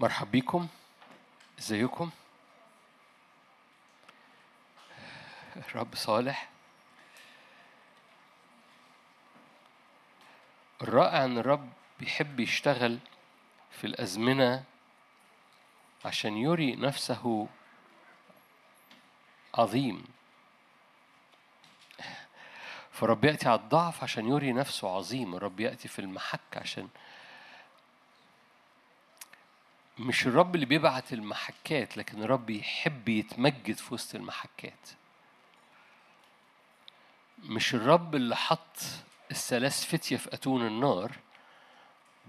مرحب بيكم ازيكم؟ الرب صالح. الرائع ان الرب بيحب يشتغل في الأزمنة عشان يري نفسه عظيم. فالرب يأتي على الضعف عشان يري نفسه عظيم. الرب يأتي في المحك عشان مش الرب اللي بيبعت المحكات لكن الرب يحب يتمجد في وسط المحكات. مش الرب اللي حط الثلاث فتية في أتون النار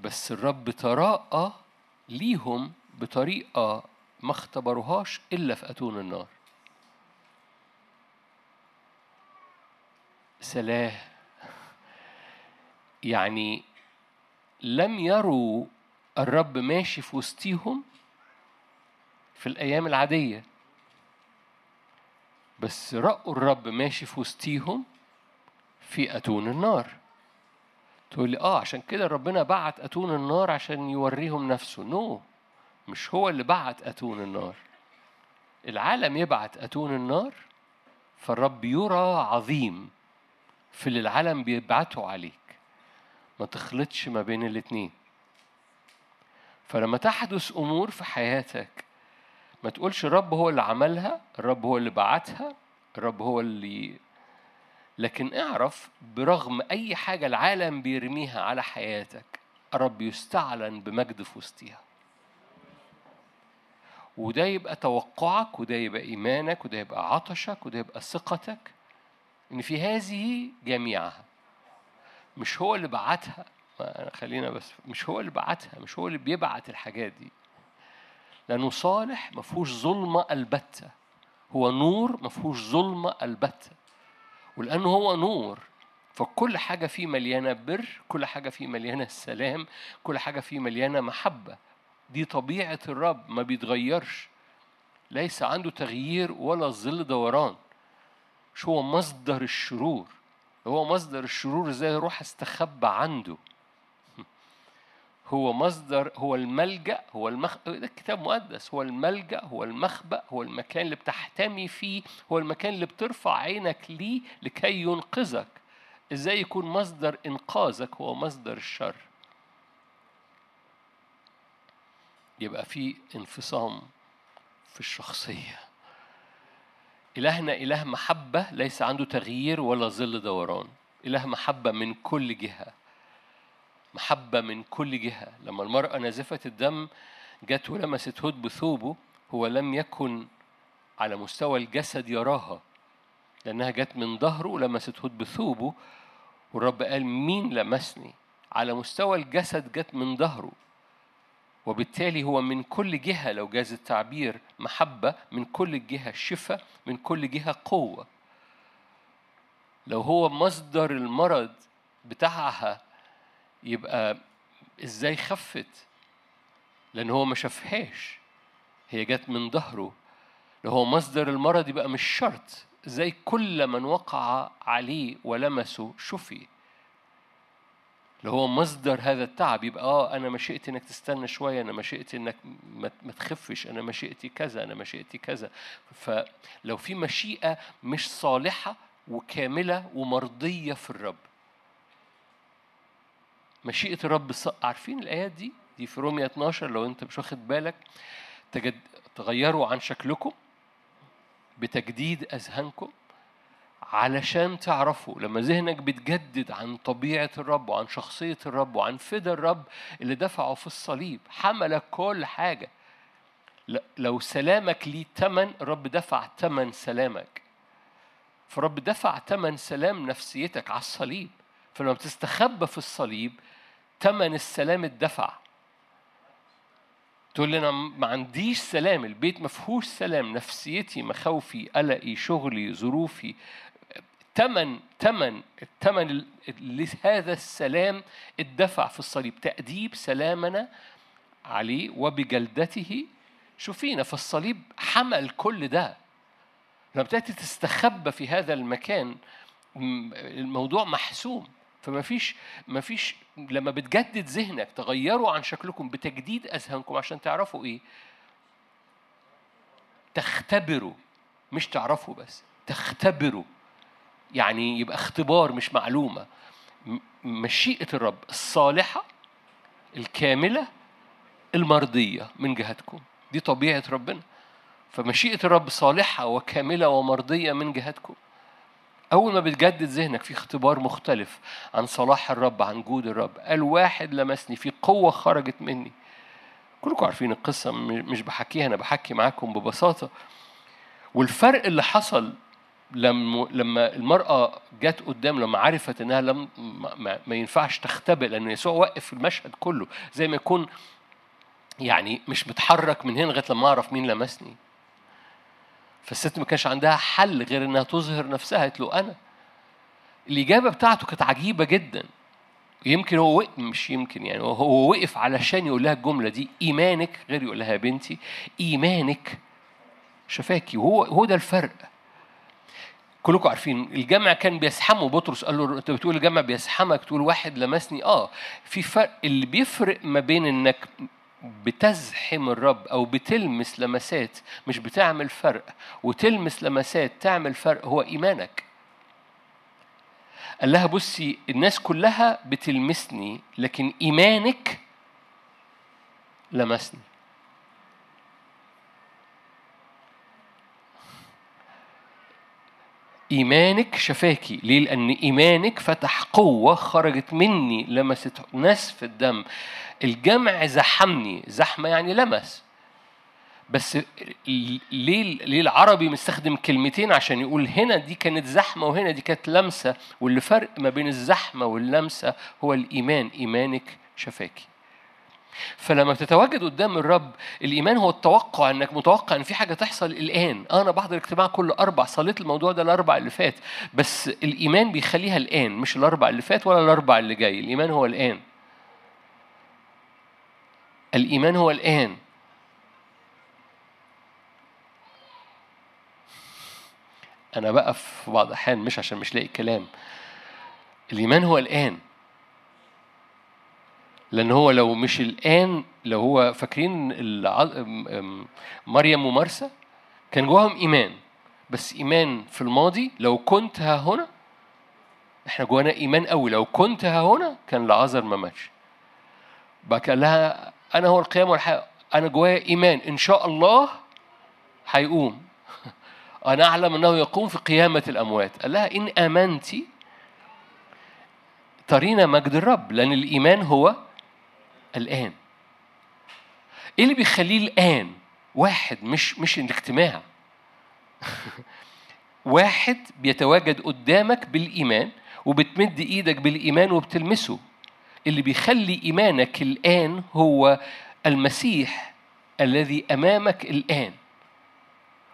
بس الرب تراءى ليهم بطريقة ما اختبروهاش إلا في أتون النار. سلاه. يعني لم يروا الرب ماشي في وسطيهم في الأيام العادية. بس رأوا الرب ماشي في وسطيهم في أتون النار. تقول لي آه عشان كده ربنا بعت أتون النار عشان يوريهم نفسه. نو no. مش هو اللي بعت أتون النار. العالم يبعت أتون النار فالرب يرى عظيم في اللي العالم بيبعته عليك. ما تخلطش ما بين الاتنين. فلما تحدث أمور في حياتك ما تقولش الرب هو اللي عملها الرب هو اللي بعتها الرب هو اللي لكن اعرف برغم أي حاجة العالم بيرميها على حياتك الرب يستعلن بمجد في وسطها وده يبقى توقعك وده يبقى إيمانك وده يبقى عطشك وده يبقى ثقتك إن في هذه جميعها مش هو اللي بعتها خلينا بس مش هو اللي بعتها مش هو اللي بيبعت الحاجات دي. لأنه صالح ما فيهوش ظلمة البتة. هو نور ما فيهوش ظلمة البتة. ولأنه هو نور فكل حاجة فيه مليانة بر كل حاجة فيه مليانة سلام كل حاجة فيه مليانة محبة. دي طبيعة الرب ما بيتغيرش. ليس عنده تغيير ولا ظل دوران. مش هو مصدر الشرور. هو مصدر الشرور إزاي أروح استخبى عنده. هو مصدر هو الملجأ هو المخ ده الكتاب مقدس هو الملجأ هو المخبأ هو المكان اللي بتحتمي فيه هو المكان اللي بترفع عينك ليه لكي ينقذك. إزاي يكون مصدر إنقاذك هو مصدر الشر؟ يبقى في انفصام في الشخصية. إلهنا إله محبة ليس عنده تغيير ولا ظل دوران. إله محبة من كل جهة. محبة من كل جهة. لما المرأة نازفة الدم جت ولمست هد بثوبه هو لم يكن على مستوى الجسد يراها لأنها جت من ظهره ولمست هد بثوبه والرب قال مين لمسني؟ على مستوى الجسد جت من ظهره. وبالتالي هو من كل جهة لو جاز التعبير محبة من كل جهة شفاء من كل جهة قوة. لو هو مصدر المرض بتاعها يبقى إزاي خفت؟ لأن هو ما شافهاش. هي جت من ظهره. لو هو مصدر المرض يبقى مش شرط. زي كل من وقع عليه ولمسه شفي؟ اللي هو مصدر هذا التعب يبقى آه أنا مشيئتي إنك تستنى شوية أنا مشيئتي إنك ما تخفش أنا مشيئتي كذا أنا مشيئتي كذا. فلو في مشيئة مش صالحة وكاملة ومرضية في الرب. مشيئة الرب عارفين الآيات دي؟ دي في رومية 12 لو أنت مش واخد بالك. تجد تغيروا عن شكلكم بتجديد أذهانكم علشان تعرفوا لما ذهنك بتجدد عن طبيعة الرب وعن شخصية الرب وعن فدا الرب اللي دفعه في الصليب حمل كل حاجة. لو سلامك ليه تمن الرب دفع تمن سلامك. فالرب دفع تمن سلام نفسيتك على الصليب. فلما بتستخبى في الصليب تمن السلام اتدفع. تقول لي أنا ما عنديش سلام البيت ما فيهوش سلام نفسيتي مخاوفي قلقي شغلي ظروفي. تمن تمن التمن لهذا السلام اتدفع في الصليب. تأديب سلامنا عليه وبجلدته. شوفينا في الصليب حمل كل ده. لما بتأتي تستخبى في هذا المكان الموضوع محسوم. فما فيش ما فيش لما بتجدد ذهنك تغيروا عن شكلكم بتجديد أذهانكم عشان تعرفوا إيه؟ تختبروا مش تعرفوا بس تختبروا. يعني يبقى اختبار مش معلومة. مشيئة الرب الصالحة الكاملة المرضية من جهتكم. دي طبيعة ربنا. فمشيئة الرب صالحة وكاملة ومرضية من جهتكم. أول ما بتجدد ذهنك في اختبار مختلف عن صلاح الرب عن جود الرب قال واحد لمسني في قوة خرجت مني. كلكم عارفين القصة مش بحكيها أنا بحكي معاكم ببساطة. والفرق اللي حصل لما لما المرأة جت قدام لما عرفت إنها لم ما, ما ينفعش تختبئ لأن يسوع وقف المشهد كله زي ما يكون يعني مش متحرك من هنا لغاية لما أعرف مين لمسني. فالست ما كانش عندها حل غير إنها تظهر نفسها. قالت له أنا. الإجابة بتاعته كانت عجيبة جدا. يمكن هو وقف مش يمكن يعني هو وقف علشان يقول لها الجملة دي. إيمانك غير يقول لها يا بنتي. إيمانك شفاكي. وهو هو ده الفرق. كلكم عارفين الجمع كان بيسحمه. بطرس قال له أنت بتقول الجمع بيسحمك؟ تقول واحد لمسني. آه في فرق. اللي بيفرق ما بين إنك بتزحم الرب أو بتلمس لمسات مش بتعمل فرق. وتلمس لمسات تعمل فرق هو إيمانك. قال لها بصي الناس كلها بتلمسني لكن إيمانك لمسني. إيمانك شفاكي. ليه؟ لأن إيمانك فتح قوة خرجت مني لمست نسف الدم. الجمع زحمني. زحمة يعني لمس. بس ليه؟ ليه العربي مستخدم كلمتين عشان يقول هنا دي كانت زحمة وهنا دي كانت لمسة؟ واللي فرق ما بين الزحمة واللمسة هو الإيمان. إيمانك شفاكي. فلما تتواجد قدام الرب الإيمان هو التوقع إنك متوقع إن في حاجة تحصل الآن. أنا بحضر اجتماع كل أربع صليت الموضوع ده الأربع اللي فات بس الإيمان بيخليها الآن مش الأربع اللي فات ولا الأربع اللي جاي. الإيمان هو الآن. الإيمان هو الآن. أنا بقف في بعض الأحيان مش عشان مش لاقي كلام. الإيمان هو الآن. لأن هو لو مش الآن لو هو فاكرين مريم ومرسى كان جواهم إيمان. بس إيمان في الماضي لو كنت ها هنا إحنا جوانا إيمان قوي لو كنت ها هنا كان لعازر ما ماتش. بقى قال لها أنا هو القيام والحياة أنا جوايا إيمان. إن شاء الله هيقوم. أنا أعلم أنه يقوم في قيامة الأموات. قال لها إن آمنتي ترينا مجد الرب. لأن الإيمان هو الآن. إيه اللي بيخليه الآن؟ واحد مش مش الاجتماع. واحد بيتواجد قدامك بالإيمان وبتمد إيدك بالإيمان وبتلمسه. اللي بيخلي إيمانك الآن هو المسيح الذي أمامك الآن.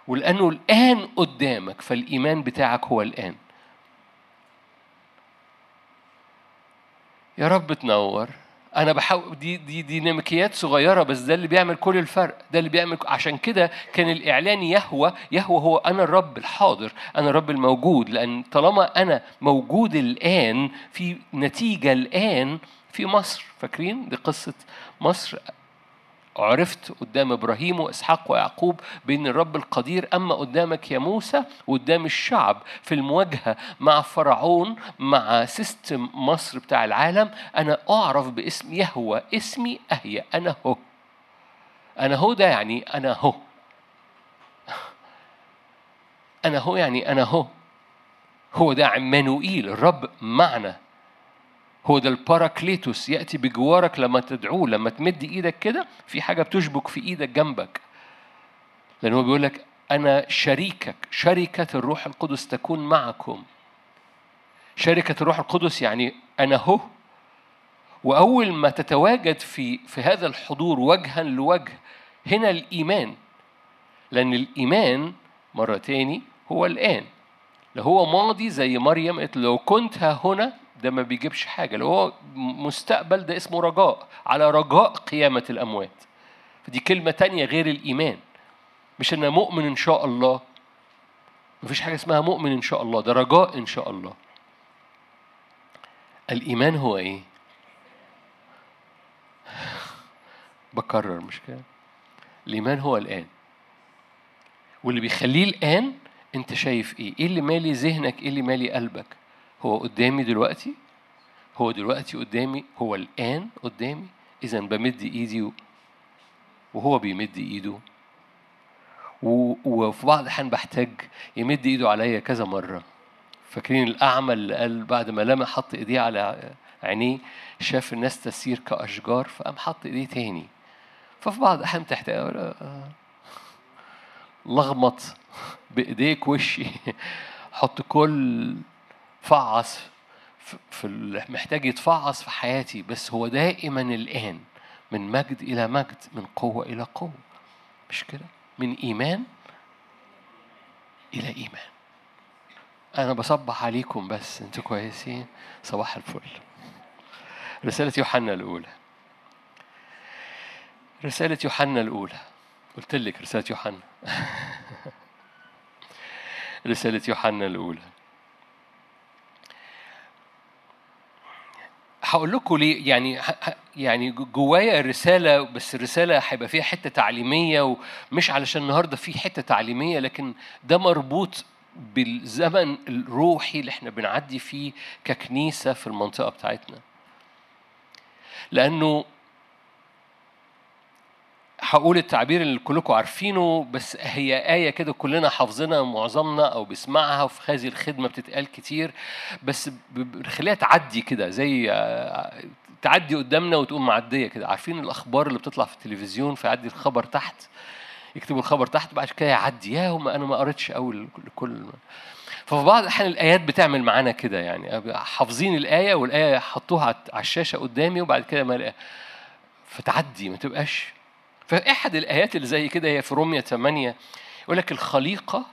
ولأنه الآن قدامك فالإيمان بتاعك هو الآن. يا رب تنور. أنا بحاول دي دي ديناميكيات صغيرة بس ده اللي بيعمل كل الفرق. ده اللي بيعمل عشان كده كان الإعلان يهوى يهوى هو أنا الرب الحاضر أنا الرب الموجود لأن طالما أنا موجود الآن في نتيجة الآن في مصر. فاكرين دي قصة مصر؟ عرفت قدام إبراهيم وإسحاق ويعقوب بإن الرب القدير أما قدامك يا موسى وقدام الشعب في المواجهة مع فرعون مع سيستم مصر بتاع العالم أنا أعرف باسم يهوى اسمي أهيأ أنا هو. أنا هو ده يعني أنا هو. أنا هو يعني أنا هو. هو ده عمانوئيل الرب معنا. هو ده الباراكليتوس يأتي بجوارك لما تدعوه لما تمد إيدك كده في حاجة بتشبك في إيدك جنبك. لأن هو بيقول لك أنا شريكك شركة الروح القدس تكون معكم. شركة الروح القدس يعني أنا هو. وأول ما تتواجد في في هذا الحضور وجها لوجه هنا الإيمان. لأن الإيمان مرة تاني هو الآن. لو هو ماضي زي مريم قالت لو كنت ها هنا ده ما بيجيبش حاجة لو هو مستقبل ده اسمه رجاء على رجاء قيامة الأموات فدي كلمة تانية غير الإيمان مش أنا مؤمن إن شاء الله مفيش حاجة اسمها مؤمن إن شاء الله ده رجاء إن شاء الله الإيمان هو إيه؟ بكرر مش كده؟ الإيمان هو الآن واللي بيخليه الآن أنت شايف إيه؟ إيه اللي مالي ذهنك؟ إيه اللي مالي قلبك؟ هو قدامي دلوقتي؟ هو دلوقتي قدامي؟ هو الآن قدامي؟ إذا بمد إيدي وهو بيمد إيده وفي بعض الأحيان بحتاج يمد إيده عليا كذا مرة فاكرين الأعمى اللي قال بعد ما لما حط إيديه على عينيه شاف الناس تسير كأشجار فقام حط إيديه تاني ففي بعض الأحيان تحتاج لغمط بإيديك وشي حط كل فعص في محتاج يتفعص في حياتي بس هو دائما الآن من مجد إلى مجد من قوة إلى قوة. مش كده؟ من إيمان إلى إيمان. أنا بصبح عليكم بس أنتوا كويسين؟ صباح الفل. رسالة يوحنا الأولى. رسالة يوحنا الأولى. قلت لك رسالة يوحنا. رسالة يوحنا الأولى. هقول لكم ليه. يعني يعني جوايا الرسالة بس الرسالة هيبقى فيها حتة تعليمية ومش علشان النهارده في حتة تعليمية لكن ده مربوط بالزمن الروحي اللي إحنا بنعدي فيه ككنيسة في المنطقة بتاعتنا. لأنه هقول التعبير اللي كلكم عارفينه بس هي آية كده كلنا حافظينها معظمنا أو بيسمعها وفي هذه الخدمة بتتقال كتير. بس بنخليها تعدي كده زي آه، تعدي قدامنا وتقوم معدية كده. عارفين الأخبار اللي بتطلع في التلفزيون فيعدي الخبر تحت يكتبوا الخبر تحت بعد كده يعدي. يا هم أنا ما قريتش أول كل ففي بعض الأحيان الآيات بتعمل معانا كده يعني. حافظين الآية والآية حطوها على الشاشة قدامي وبعد كده ما فتعدي ما تبقاش فأحد الآيات اللي زي كده هي في رومية 8 يقول لك الخليقة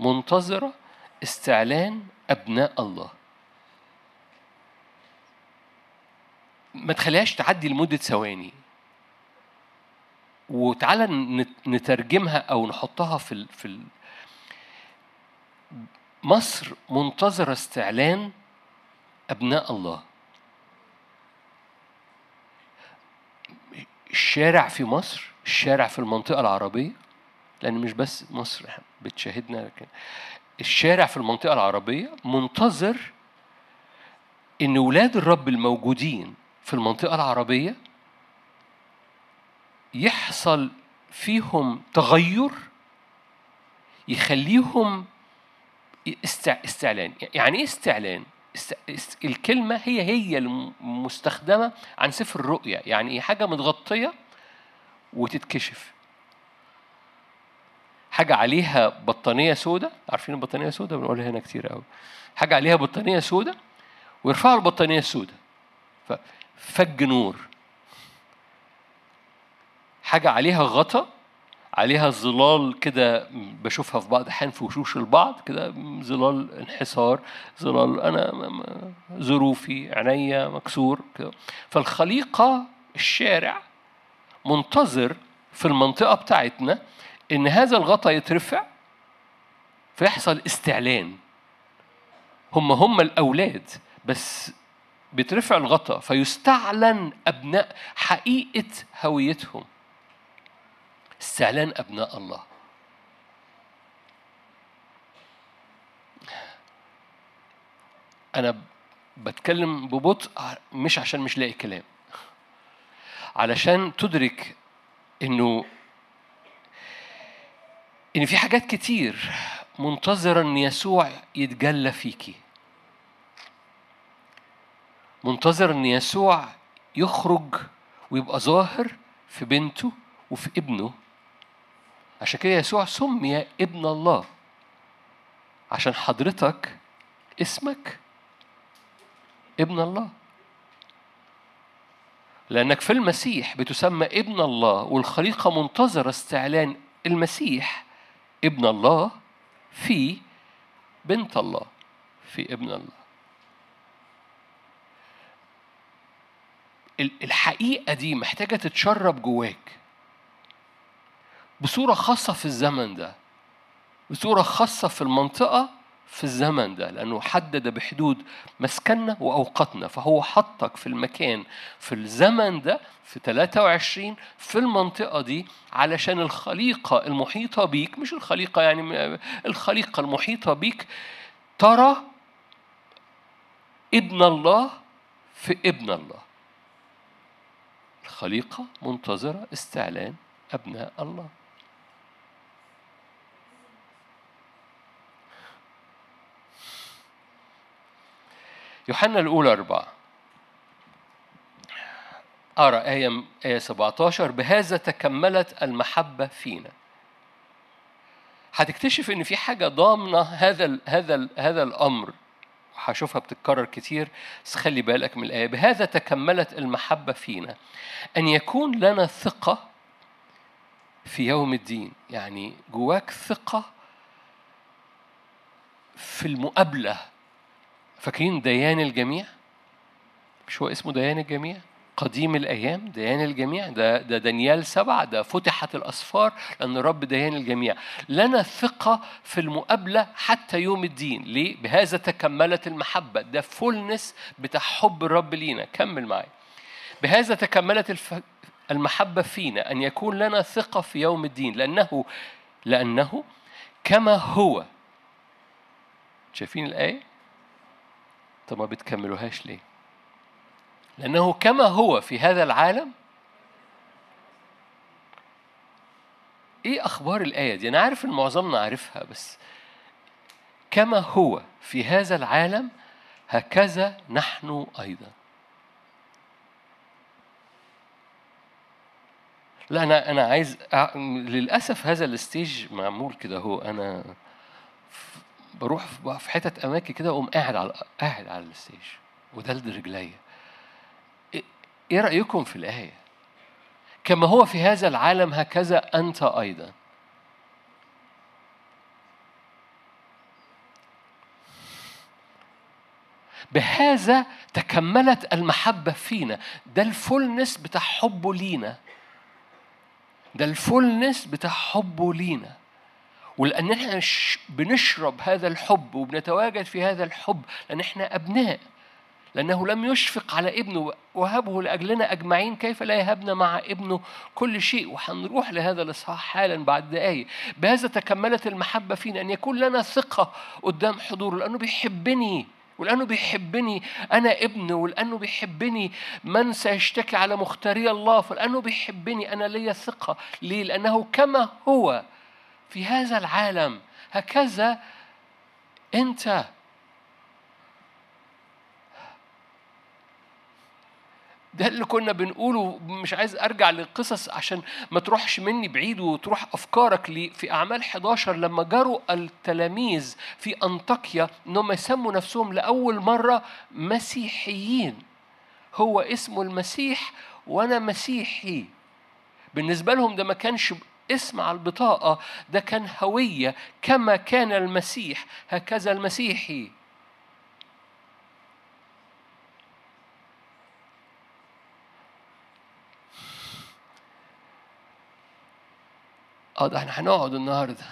منتظرة استعلان أبناء الله. ما تخليهاش تعدي لمدة ثواني. وتعالى نترجمها أو نحطها في ال في ال مصر منتظرة استعلان أبناء الله. الشارع في مصر الشارع في المنطقة العربية لأن مش بس مصر بتشاهدنا لكن الشارع في المنطقة العربية منتظر إن ولاد الرب الموجودين في المنطقة العربية يحصل فيهم تغير يخليهم استعلان. يعني إيه استعلان؟ الكلمة هي هي المستخدمة عن سفر الرؤيا. يعني إيه؟ حاجة متغطية وتتكشف. حاجة عليها بطانية سودة عارفين البطانية سودة؟ بنقولها هنا كتير قوي. حاجة عليها بطانية سودة ويرفعوا البطانية السودة. فج نور. حاجة عليها غطا عليها ظلال كده بشوفها في بعض الأحيان في وشوش البعض كده ظلال انحسار ظلال أنا ظروفي عينيا مكسور كده. فالخليقة الشارع منتظر في المنطقة بتاعتنا إن هذا الغطاء يترفع فيحصل استعلان. هم هم الأولاد بس بيترفع الغطاء فيستعلن أبناء حقيقة هويتهم. استعلان أبناء الله. أنا بتكلم ببطء مش عشان مش لاقي كلام. علشان تدرك إنه إن في حاجات كتير منتظرة إن يسوع يتجلى فيكي منتظر إن يسوع يخرج ويبقى ظاهر في بنته وفي ابنه. عشان كده يسوع سمي ابن الله. عشان حضرتك اسمك ابن الله. لأنك في المسيح بتسمى ابن الله والخليقة منتظرة استعلان المسيح. ابن الله في بنت الله في ابن الله. الحقيقة دي محتاجة تتشرب جواك. بصورة خاصة في الزمن ده بصورة خاصة في المنطقة في الزمن ده لأنه حدد بحدود مسكننا وأوقاتنا. فهو حطك في المكان في الزمن ده في 23 في المنطقة دي علشان الخليقة المحيطة بيك مش الخليقة يعني الخليقة المحيطة بيك ترى ابن الله في ابن الله. الخليقة منتظرة استعلان أبناء الله. يوحنا الأولى أربعة. أرى آية آية 17 بهذا تكملت المحبة فينا. هتكتشف إن في حاجة ضامنة هذا ال هذا ال هذا الأمر. هشوفها بتتكرر كتير بس خلي بالك من الآية. بهذا تكملت المحبة فينا. أن يكون لنا ثقة في يوم الدين. يعني جواك ثقة في المقابلة. فاكرين ديان الجميع؟ مش هو اسمه ديان الجميع؟ قديم الأيام ديان الجميع؟ ده, ده دانيال سبعة ده فتحت الأسفار لأن الرب ديان الجميع. لنا ثقة في المقابلة حتى يوم الدين. ليه؟ بهذا تكملت المحبة. ده فولنس بتاع حب الرب لينا. كمل معي بهذا تكملت الف... المحبة فينا أن يكون لنا ثقة في يوم الدين. لأنه لأنه كما هو. شايفين الآية؟ طب ما بتكملوهاش ليه؟ لأنه كما هو في هذا العالم إيه أخبار الآية دي؟ أنا عارف إن معظمنا عارفها بس كما هو في هذا العالم هكذا نحن أيضا لا أنا أنا عايز. للأسف هذا ال stage معمول كده هو أنا بروح في حتت أماكن كده أقوم قاعد على قاعد على ال stage ودلدل رجليا. إيه رأيكم في الآية؟ كما هو في هذا العالم هكذا أنت أيضا. بهذا تكملت المحبة فينا. ده الفولنس بتاع حبه لينا. ده الفولنس بتاع حبه لينا. ولأن إحنا بنشرب هذا الحب وبنتواجد في هذا الحب لأن إحنا أبناء. لأنه لم يشفق على ابنه وهبه لأجلنا أجمعين كيف لا يهبنا مع ابنه كل شيء؟ وهنروح لهذا الإصحاح حالا بعد دقايق. بهذا تكملت المحبة فينا أن يكون لنا ثقة قدام حضوره لأنه بيحبني ولأنه بيحبني أنا ابن ولأنه بيحبني من سيشتكي على مختاري الله فلأنه بيحبني أنا لي ثقة. ليه؟ لأنه كما هو. في هذا العالم. هكذا أنت. ده اللي كنا بنقوله مش عايز أرجع للقصص عشان ما تروحش مني بعيد وتروح أفكارك لي. في أعمال 11 لما جروا التلاميذ في أنطاكيا انهم يسموا نفسهم لأول مرة مسيحيين. هو اسمه المسيح وأنا مسيحي. بالنسبة لهم ده ما كانش اسم على البطاقة ده كان هوية كما كان المسيح. هكذا المسيحي. آه ده إحنا هنقعد النهارده.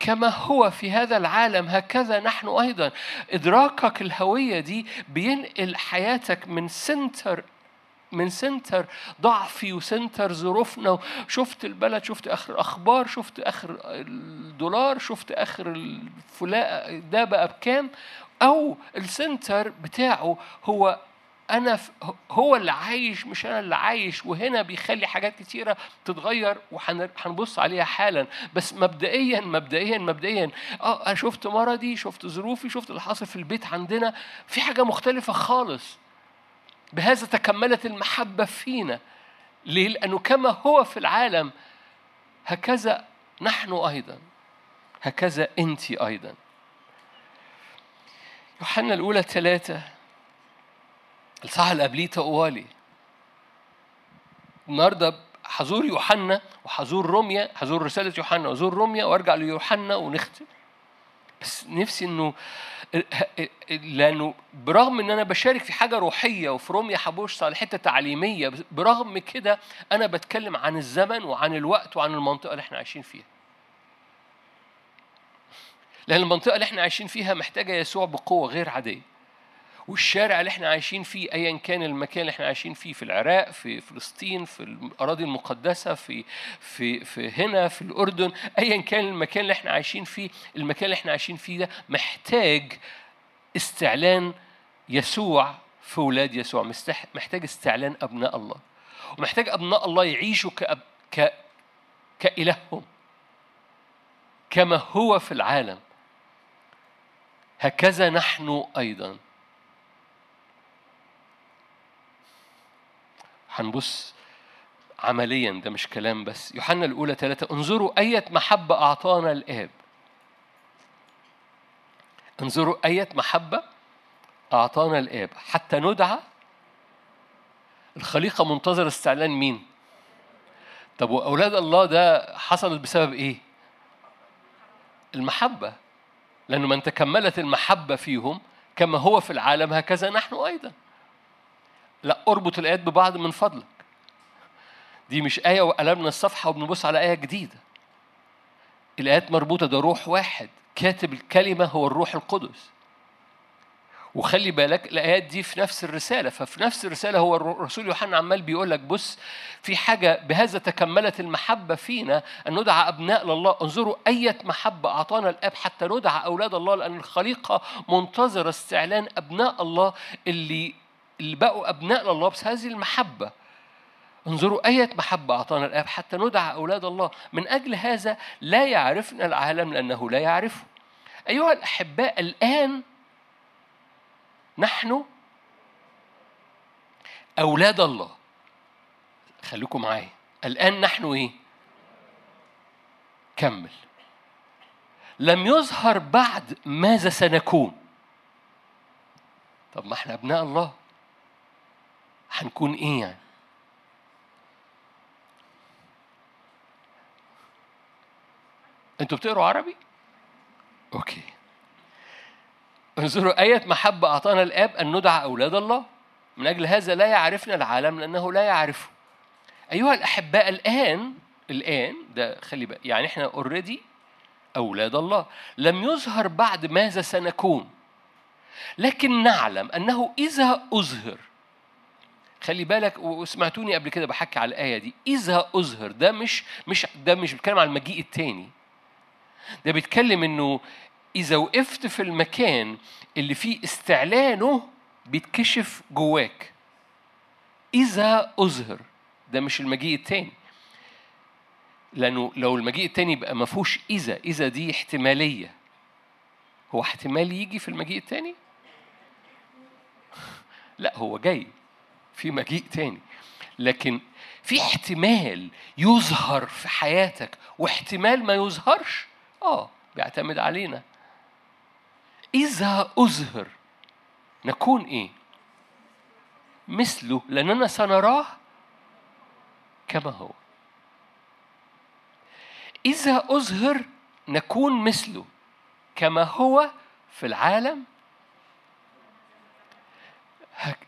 كما هو في هذا العالم هكذا نحن أيضا. إدراكك الهوية دي بينقل حياتك من center من center ضعفي و center ظروفنا. شفت البلد شفت آخر الاخبار شفت آخر الدولار شفت آخر الغلاء ده بقى بكام؟ أو ال center بتاعه هو أنا هو اللي عايش مش أنا اللي عايش. وهنا بيخلي حاجات كتيرة تتغير وهنبص عليها حالا. بس مبدئيا مبدئيا مبدئيا. آه أنا شفت مرضي شفت ظروفي شفت اللي حاصل في البيت عندنا. في حاجة مختلفة خالص. بهذا تكملت المحبة فينا. ليه؟ لأنه كما هو في العالم هكذا نحن أيضا. هكذا أنت أيضا. يوحنا الأولى ثلاثة الصح اللي قبليه تقوالي النهارده حزور يوحنا وحزور روميا حزور رسالة يوحنا وزور روميا وأرجع ليوحنا ونختم. بس نفسي إنه لأنه برغم إن أنا بشارك في حاجة روحية وفي روميا حبوش على حتة تعليميه برغم كده أنا بتكلم عن الزمن وعن الوقت وعن المنطقة اللي إحنا عايشين فيها. لأن المنطقة اللي إحنا عايشين فيها محتاجة يسوع بقوة غير عادية. والشارع اللي إحنا عايشين فيه ايا كان المكان اللي إحنا عايشين فيه في العراق في فلسطين في الأراضي المقدسة في في في هنا في الأردن ايا كان المكان اللي إحنا عايشين فيه المكان اللي إحنا عايشين فيه ده محتاج استعلان يسوع في ولاد يسوع. محتاج استعلان أبناء الله. ومحتاج أبناء الله يعيشوا كأب ك كإلههم كما هو في العالم. هكذا نحن أيضا. هنبص عمليا ده مش كلام بس. يوحنا الأولى ثلاثة انظروا أية محبة أعطانا الآب انظروا أية محبة أعطانا الآب حتى ندعى الخليقة منتظر استعلان مين؟ طب وأولاد الله ده حصلت بسبب إيه؟ المحبة. لأنه من تكملت المحبة فيهم كما هو في العالم هكذا نحن أيضا. لا أربط الآيات ببعض من فضلك. دي مش آية وقلبنا الصفحة وبنبص على آية جديدة. الآيات مربوطة ده روح واحد. كاتب الكلمة هو الروح القدس. وخلي بالك الآيات دي في نفس الرسالة. ففي نفس الرسالة هو الرسول يوحنا عمال بيقول لك بص في حاجة بهذا تكملت المحبة فينا أن ندعى أبناء لله. انظروا أية محبة أعطانا الآب حتى ندعى أولاد الله لأن الخليقة منتظرة استعلان أبناء الله اللي اللي بقوا أبناء لله بس هذه المحبة. انظروا أية محبة أعطانا الآب حتى ندعى أولاد الله. من أجل هذا لا يعرفنا العالم لأنه لا يعرفه. أيها الأحباء الآن نحن أولاد الله. خليكم معايا. الآن نحن إيه؟ كمل. لم يظهر بعد ماذا سنكون. طب ما إحنا أبناء الله. هنكون إيه يعني؟ أنتوا بتقروا عربي؟ أوكي. انظروا آية محبة أعطانا الآب أن ندعى أولاد الله؟ من أجل هذا لا يعرفنا العالم لأنه لا يعرفه. أيها الأحباء الآن الآن ده خلي بالك يعني إحنا أوريدي أولاد الله. لم يظهر بعد ماذا سنكون؟ لكن نعلم أنه إذا أظهر خلي بالك وسمعتوني قبل كده بحكي على الآية دي. إذا أظهر ده مش مش ده مش بيتكلم على المجيء التاني. ده بيتكلم إنه إذا وقفت في المكان اللي فيه استعلانه بيتكشف جواك. إذا أظهر ده مش المجيء التاني. لأنه لو المجيء التاني بقى ما فيهوش إذا إذا دي احتمالية. هو احتمال يجي في المجيء التاني؟ لا هو جاي. في مجيء تاني. لكن في احتمال يظهر في حياتك واحتمال ما يظهرش آه بيعتمد علينا. إذا أظهر نكون إيه؟ مثله لأننا سنراه كما هو. إذا أظهر نكون مثله كما هو في العالم. هك...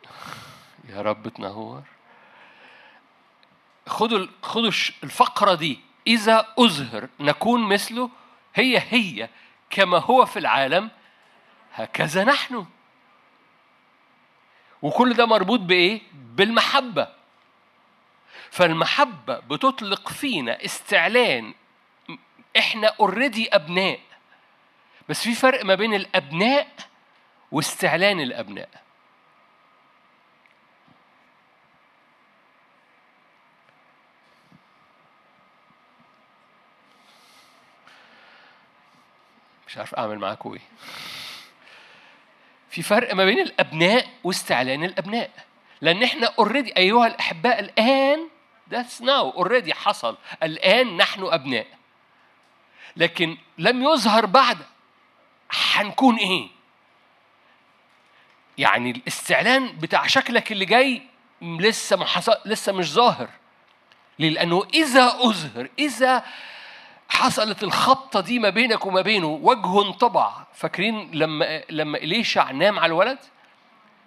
يا رب تنور. خدوا خدوا الفقرة دي. إذا أظهر نكون مثله هي هي كما هو في العالم هكذا نحن. وكل ده مربوط بإيه؟ بالمحبة. فالمحبة بتطلق فينا استعلان. إحنا اوريدي أبناء. بس في فرق ما بين الأبناء واستعلان الأبناء. مش عارف أعمل معاكم إيه في فرق ما بين الأبناء واستعلان الأبناء. لأن إحنا already أيها الأحباء الآن that's now already حصل. الآن نحن أبناء. لكن لم يظهر بعد هنكون إيه؟ يعني الاستعلان بتاع شكلك اللي جاي لسه ما حصل لسه مش ظاهر. ليه؟ لأنه إذا أظهر إذا حصلت الخبطة دي ما بينك وما بينه وجه انطبع. فاكرين لما لما إليشع نام على الولد؟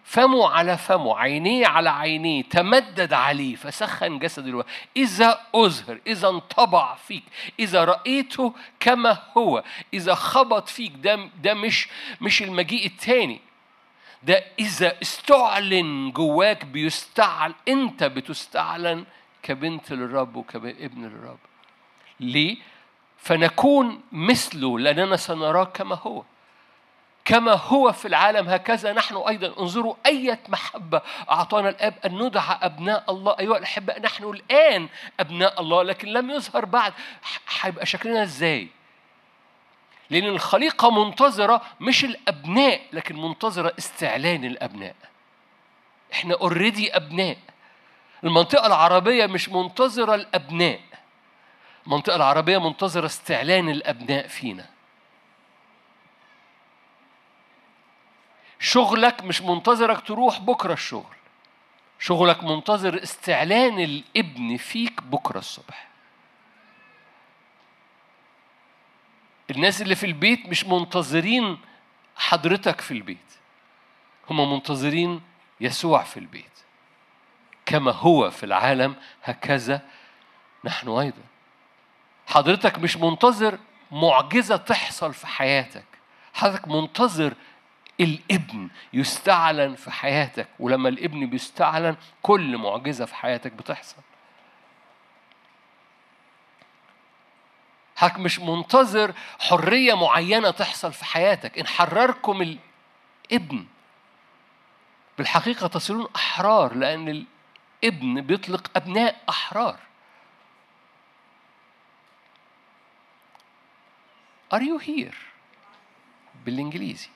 فمه على فمه عينيه على عينيه تمدد عليه فسخن جسد الوحيد إذا أظهر إذا انطبع فيك إذا رأيته كما هو إذا خبط فيك ده ده مش مش المجيء التاني. ده إذا استعلن جواك بيستعل أنت بتستعلن كبنت للرب وكابن للرب. ليه؟ فنكون مثله لأننا سنراه كما هو. كما هو في العالم هكذا نحن أيضا. انظروا أية محبة أعطانا الآب أن ندعى أبناء الله. أيها الأحباء نحن الآن أبناء الله لكن لم يظهر بعد. هيبقى شكلنا إزاي؟ لأن الخليقة منتظرة مش الأبناء لكن منتظرة استعلان الأبناء. إحنا اوريدي أبناء. المنطقة العربية مش منتظرة الأبناء. المنطقة العربية منتظرة استعلان الأبناء فينا. شغلك مش منتظرك تروح بكرة الشغل. شغلك منتظر استعلان الابن فيك بكرة الصبح. الناس اللي في البيت مش منتظرين حضرتك في البيت. هم منتظرين يسوع في البيت. كما هو في العالم هكذا نحن أيضا. حضرتك مش منتظر معجزة تحصل في حياتك. حضرتك منتظر الابن يستعلن في حياتك ولما الابن بيستعلن كل معجزة في حياتك بتحصل. حضرتك مش منتظر حرية معينة تحصل في حياتك. إن حرركم الابن. بالحقيقة تصيرون أحرار لأن الابن بيطلق أبناء أحرار. Are you here؟ بالإنجليزي.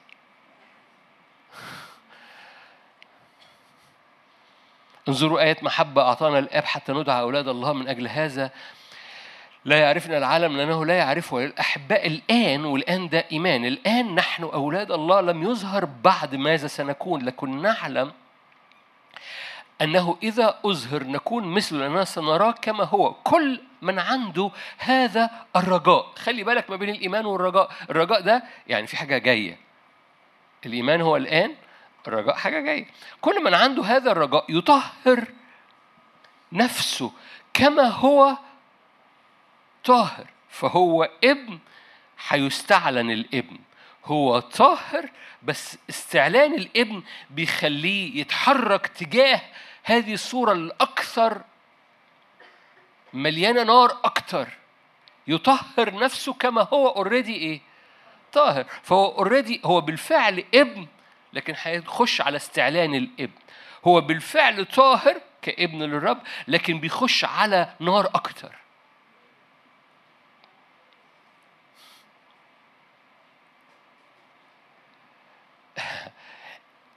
انظروا آية محبة أعطانا الآب حتى ندعى أولاد الله من أجل هذا. لا يعرفنا العالم لأنه لا يعرفه الأحباء الآن والآن ده إيمان الآن نحن أولاد الله لم يظهر بعد ماذا سنكون. لكن نعلم أنه إذا أظهر نكون مثله لأننا سنراه كما هو. كل من عنده هذا الرجاء. خلي بالك ما بين الإيمان والرجاء. الرجاء ده يعني في حاجة جاية. الإيمان هو الآن الرجاء حاجة جاية. كل من عنده هذا الرجاء يطهر نفسه كما هو طاهر. فهو ابن هيستعلن الابن. هو طاهر بس استعلان الابن بيخليه يتحرك تجاه هذه الصورة الأكثر مليانة نار أكتر. يطهر نفسه كما هو already إيه؟ طاهر. فهو already هو بالفعل ابن لكن هيخش على استعلان الابن. هو بالفعل طاهر كابن للرب لكن بيخش على نار أكتر.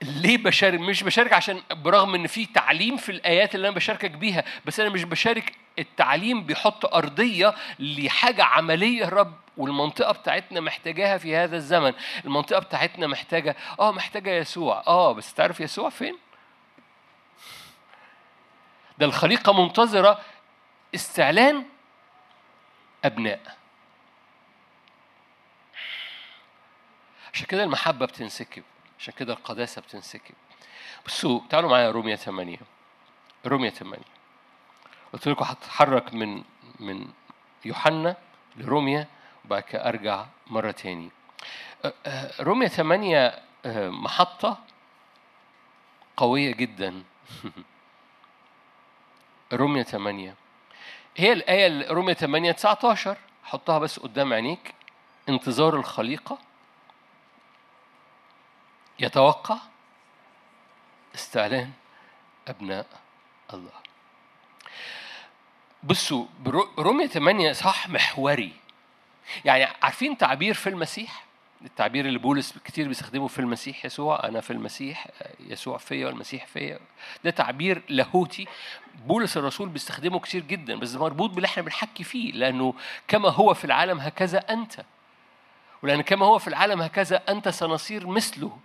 ليه بشارك؟ مش بشارك عشان برغم إن في تعليم في الآيات اللي أنا بشاركك بيها بس أنا مش بشارك التعليم بيحط أرضية لحاجة عملية الرب والمنطقة بتاعتنا محتاجاها في هذا الزمن. المنطقة بتاعتنا محتاجة آه محتاجة يسوع. آه بس تعرف يسوع فين؟ ده الخليقة منتظرة استعلان أبناء. عشان كده المحبة بتنسكب. عشان كده القداسة بتنسكب. بصوا تعالوا معايا رومية 8 رومية 8 قلت لكم هتحرك من من يوحنا لروميا وبعد كده أرجع مرة تاني. رومية 8 محطة قوية جدا. رومية 8 هي الآية رومية 8 19 حطها بس قدام عينيك. انتظار الخليقة. يتوقع استعلان أبناء الله. بصوا رومية 8 صح محوري. يعني عارفين تعبير في المسيح؟ التعبير اللي بولس كتير بيستخدمه في المسيح يسوع أنا في المسيح يسوع فيا والمسيح فيا. ده تعبير لاهوتي. بولس الرسول بيستخدمه كتير جدا بس مربوط باللي إحنا بنحكي فيه. لأنه كما هو في العالم هكذا أنت. ولأن كما هو في العالم هكذا أنت سنصير مثله.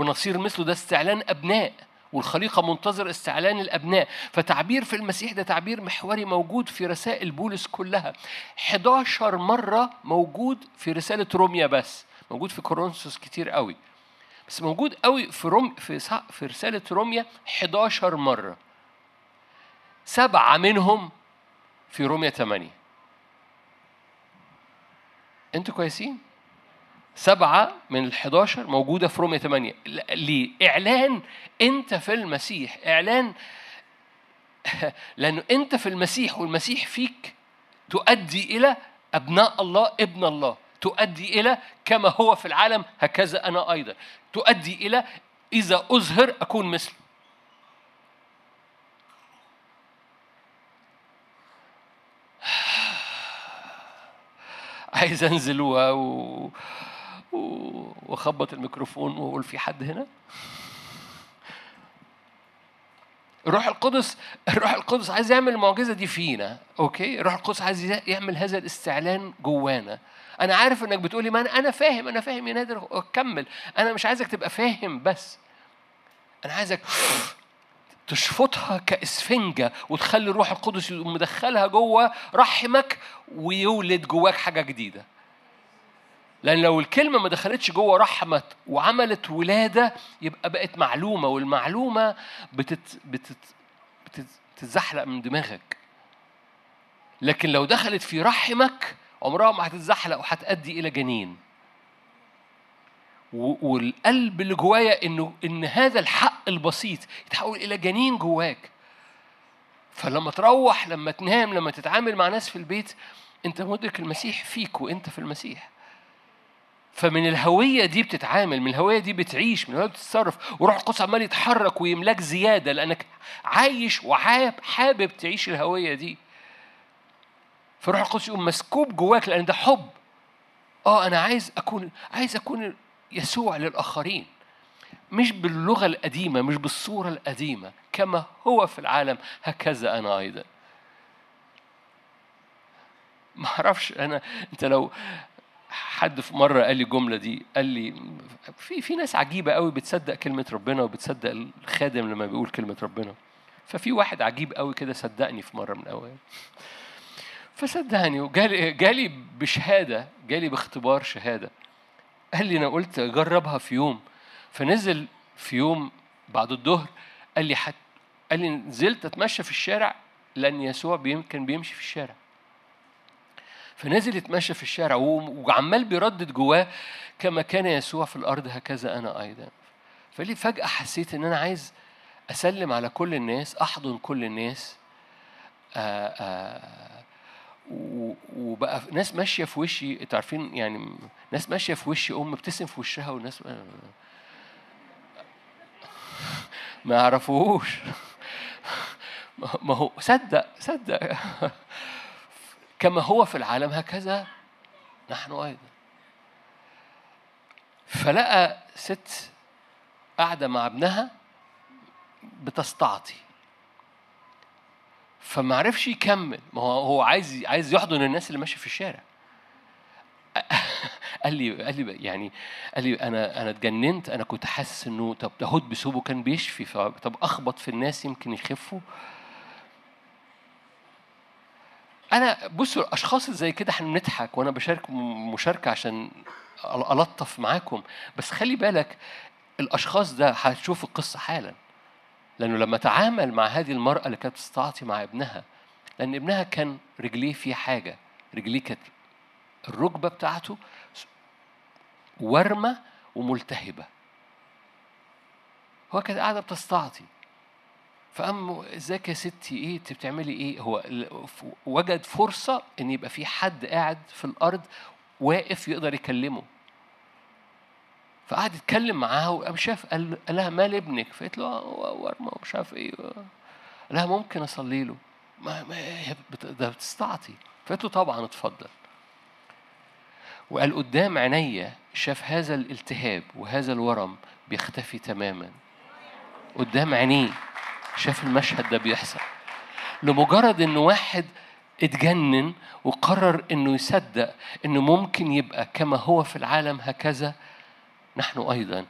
ونصير مثله ده استعلان أبناء والخليقة منتظر استعلان الأبناء. فتعبير في المسيح ده تعبير محوري موجود في رسائل بولس كلها. 11 مرة موجود في رسالة روميا بس. موجود في كورنثوس كتير قوي. بس موجود قوي في روم في في رسالة روميا 11 مرة. سبعة منهم في روميا 8 أنتوا كويسين؟ سبعة من ال 11 موجودة في رومية 8 ليه؟ إعلان أنت في المسيح. إعلان لأنه أنت في المسيح والمسيح فيك تؤدي إلى أبناء الله ابن الله. تؤدي إلى كما هو في العالم هكذا أنا أيضا. تؤدي إلى إذا أظهر أكون مثله عايز أنزل و... واخبط الميكروفون واقول في حد هنا. الروح القدس الروح القدس عايز يعمل المعجزة دي فينا أوكي؟ الروح القدس عايز يعمل هذا الاستعلان جوانا. أنا عارف إنك بتقولي ما أنا فاهم أنا فاهم يا نادر كمل أنا مش عايزك تبقى فاهم بس. أنا عايزك تشفطها كإسفنجة وتخلي الروح القدس مدخلها جوه رحمك ويولد جواك حاجة جديدة. لأن لو الكلمة ما دخلتش جوه رحمة وعملت ولادة يبقى بقت معلومة والمعلومة بتت بتت بتتزحلق من دماغك. لكن لو دخلت في رحمك عمرها ما هتتزحلق وهتأدي إلى جنين. والقلب اللي جوايا إنه إن هذا الحق البسيط يتحول إلى جنين جواك. فلما تروح لما تنام لما تتعامل مع ناس في البيت أنت مدرك المسيح فيك وأنت في المسيح. فمن الهوية دي بتتعامل من الهوية دي بتعيش من الهوية بتتصرف وروح القدس عمال يتحرك ويملاك زيادة لأنك عايش وحابب تعيش الهوية دي. فروح القدس يقوم مسكوب جواك لأن ده حب. آه أنا عايز أكون عايز أكون يسوع للآخرين. مش باللغة القديمة مش بالصورة القديمة كما هو في العالم هكذا أنا أيضا. ما أعرفش أنا أنت لو حد في مرة قال لي الجمله دي قال لي في في ناس عجيبة قوي بتصدق كلمة ربنا وبتصدق الخادم لما بيقول كلمة ربنا. ففي واحد عجيب قوي كده صدقني في مرة من الأوقات. فصدقني وجالي جالي بشهادة جالي باختبار شهادة. قال لي أنا قلت اجربها في يوم. فنزل في يوم بعد الظهر قال لي حت قال لي نزلت أتمشى في الشارع لأن يسوع كان بيمشي في الشارع. فنزل يتمشى في الشارع وعمال بيردد جواه كما كان يسوع في الأرض هكذا أنا أيضا. فلي فجأة حسيت إن أنا عايز أسلم على كل الناس أحضن كل الناس. آآ آآ وبقى ناس ماشية في وشي أنتوا عارفين يعني ناس ماشية في وشي أم بتسم في وشها وناس ما يعرفوهوش ما هو صدق صدق. كما هو في العالم هكذا نحن أيضا. فلقى ست قاعدة مع ابنها بتستعطي. فما عرفش يكمل. ما هو هو عايز عايز يحضن الناس اللي ماشية في الشارع. قال لي قال لي يعني قال لي أنا أنا اتجننت. أنا كنت حاسس إنه طب ده هود بسوبه كان بيشفي. طب أخبط في الناس يمكن يخفوا. أنا بصوا الأشخاص اللي زي كده إحنا بنضحك وأنا بشارك مشاركة عشان ألطف معاكم. بس خلي بالك الأشخاص ده هتشوف القصة حالا. لأنه لما تعامل مع هذه المرأة اللي كانت تستعطي مع ابنها لأن ابنها كان رجليه فيه حاجة رجليه كانت الركبة بتاعته ورمه وملتهبة. هو كانت قاعدة بتستعطي. فقام ازيك يا ستي؟ إيه انت بتعملي إيه؟ هو وجد فرصة إن يبقى في حد قاعد في الأرض واقف يقدر يكلمه. فقعد يتكلم معاها وقام شاف قال لها مال ابنك فقالت له آه، ورمه ومش عارف إيه. قال لها ممكن أصلي له؟ ما ما ده بتستعطي. فقالت له طبعا اتفضل. وقال قدام عينيا شاف هذا الالتهاب وهذا الورم بيختفي تماما. قدام عينيه شاف المشهد ده بيحصل. لمجرد إن واحد اتجنن وقرر إنه يصدق إنه ممكن يبقى كما هو في العالم هكذا نحن أيضا.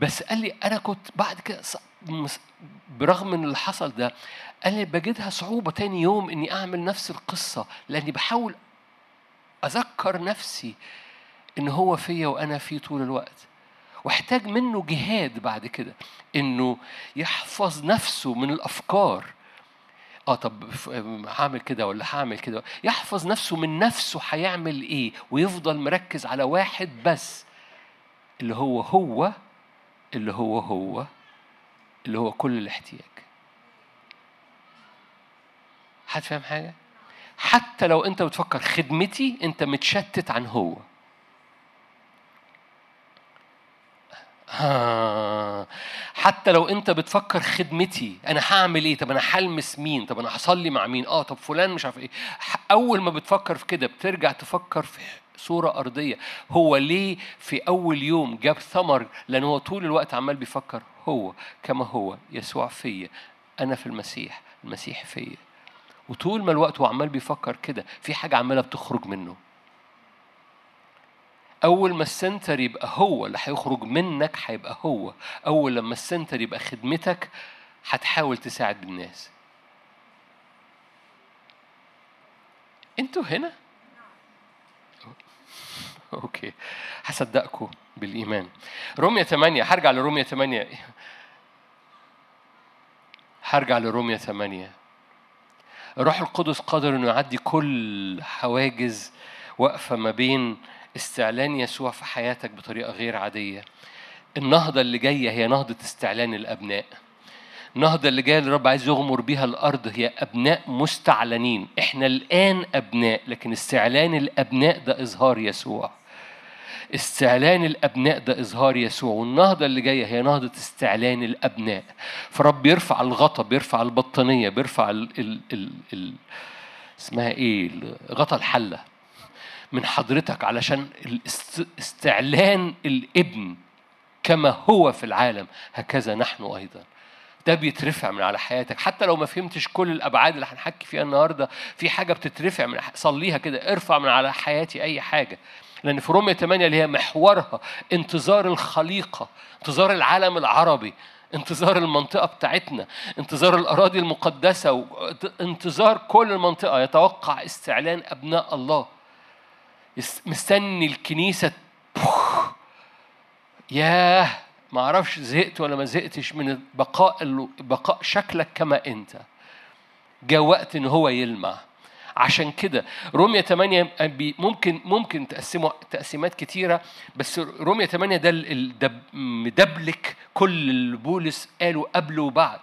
بس قال لي أنا كنت بعد كده برغم من اللي حصل ده قال لي بجدها صعوبة تاني يوم إني أعمل نفس القصة لأني بحاول أذكر نفسي إن هو فيا وأنا فيه طول الوقت. واحتاج منه جهاد بعد كده إنه يحفظ نفسه من الأفكار. آه طب هعمل كده ولا هعمل كده؟ يحفظ نفسه من نفسه هيعمل إيه؟ ويفضل مركز على واحد بس اللي هو هو اللي هو هو اللي هو كل الاحتياج. حد فاهم حاجة؟ حتى لو أنت بتفكر خدمتي أنت متشتت عن هو. حتى لو انت بتفكر خدمتي أنا هعمل إيه؟ طب أنا هلمس مين؟ طب أنا هصلي مع مين؟ آه طب فلان مش عارف إيه. أول ما بتفكر في كده بترجع تفكر في صورة أرضية. هو ليه في أول يوم جاب ثمر؟ لأن هو طول الوقت عمال بيفكر هو كما هو. يسوع فيا. أنا في المسيح. المسيح فيا. وطول ما الوقت هو عمال بيفكر كده في حاجة عمالة بتخرج منه. أول ما ال center يبقى هو اللي هيخرج منك هيبقى هو. أول لما ال center يبقى خدمتك هتحاول تساعد الناس. أنتوا هنا؟ okay. هصدقكم بالإيمان. رومية 8 هرجع لرومية 8 هرجع لرومية 8 الروح القدس قادر إنه يعدي كل حواجز واقفه ما بين استعلان يسوع في حياتك بطريقة غير عادية. النهضة اللي جاية هي نهضة استعلان الأبناء. النهضة اللي جاية الرب عايز يغمر بيها الأرض هي أبناء مستعلنين. إحنا الآن أبناء لكن استعلان الأبناء ده إظهار يسوع. استعلان الأبناء ده إظهار يسوع. والنهضة اللي جاية هي نهضة استعلان الأبناء. فرب يرفع الغطا بيرفع البطانية بيرفع ال ال ال ال اسمها إيه؟ غطا الحلة. من حضرتك علشان استعلان الابن كما هو في العالم هكذا نحن أيضا. ده بيترفع من على حياتك. حتى لو ما فهمتش كل الأبعاد اللي هنحكي فيها النهارده في حاجة بتترفع من صليها كده ارفع من على حياتي أي حاجة. لأن في رومية 8 اللي هي محورها انتظار الخليقة انتظار العالم العربي انتظار المنطقة بتاعتنا انتظار الأراضي المقدسة انتظار كل المنطقة. يتوقع استعلان أبناء الله. مستني الكنيسة. ياه! ما أعرفش زهقت ولا ما زهقتش من بقاء بقاء شكلك كما أنت. جاء وقت إن هو يلمع. عشان كده رومية 8 بي- ممكن ممكن تقسمه تقسيمات كتيرة بس رومية 8 ده ال- ال- ده مدبلك كل اللي بولس قاله قبل وبعد.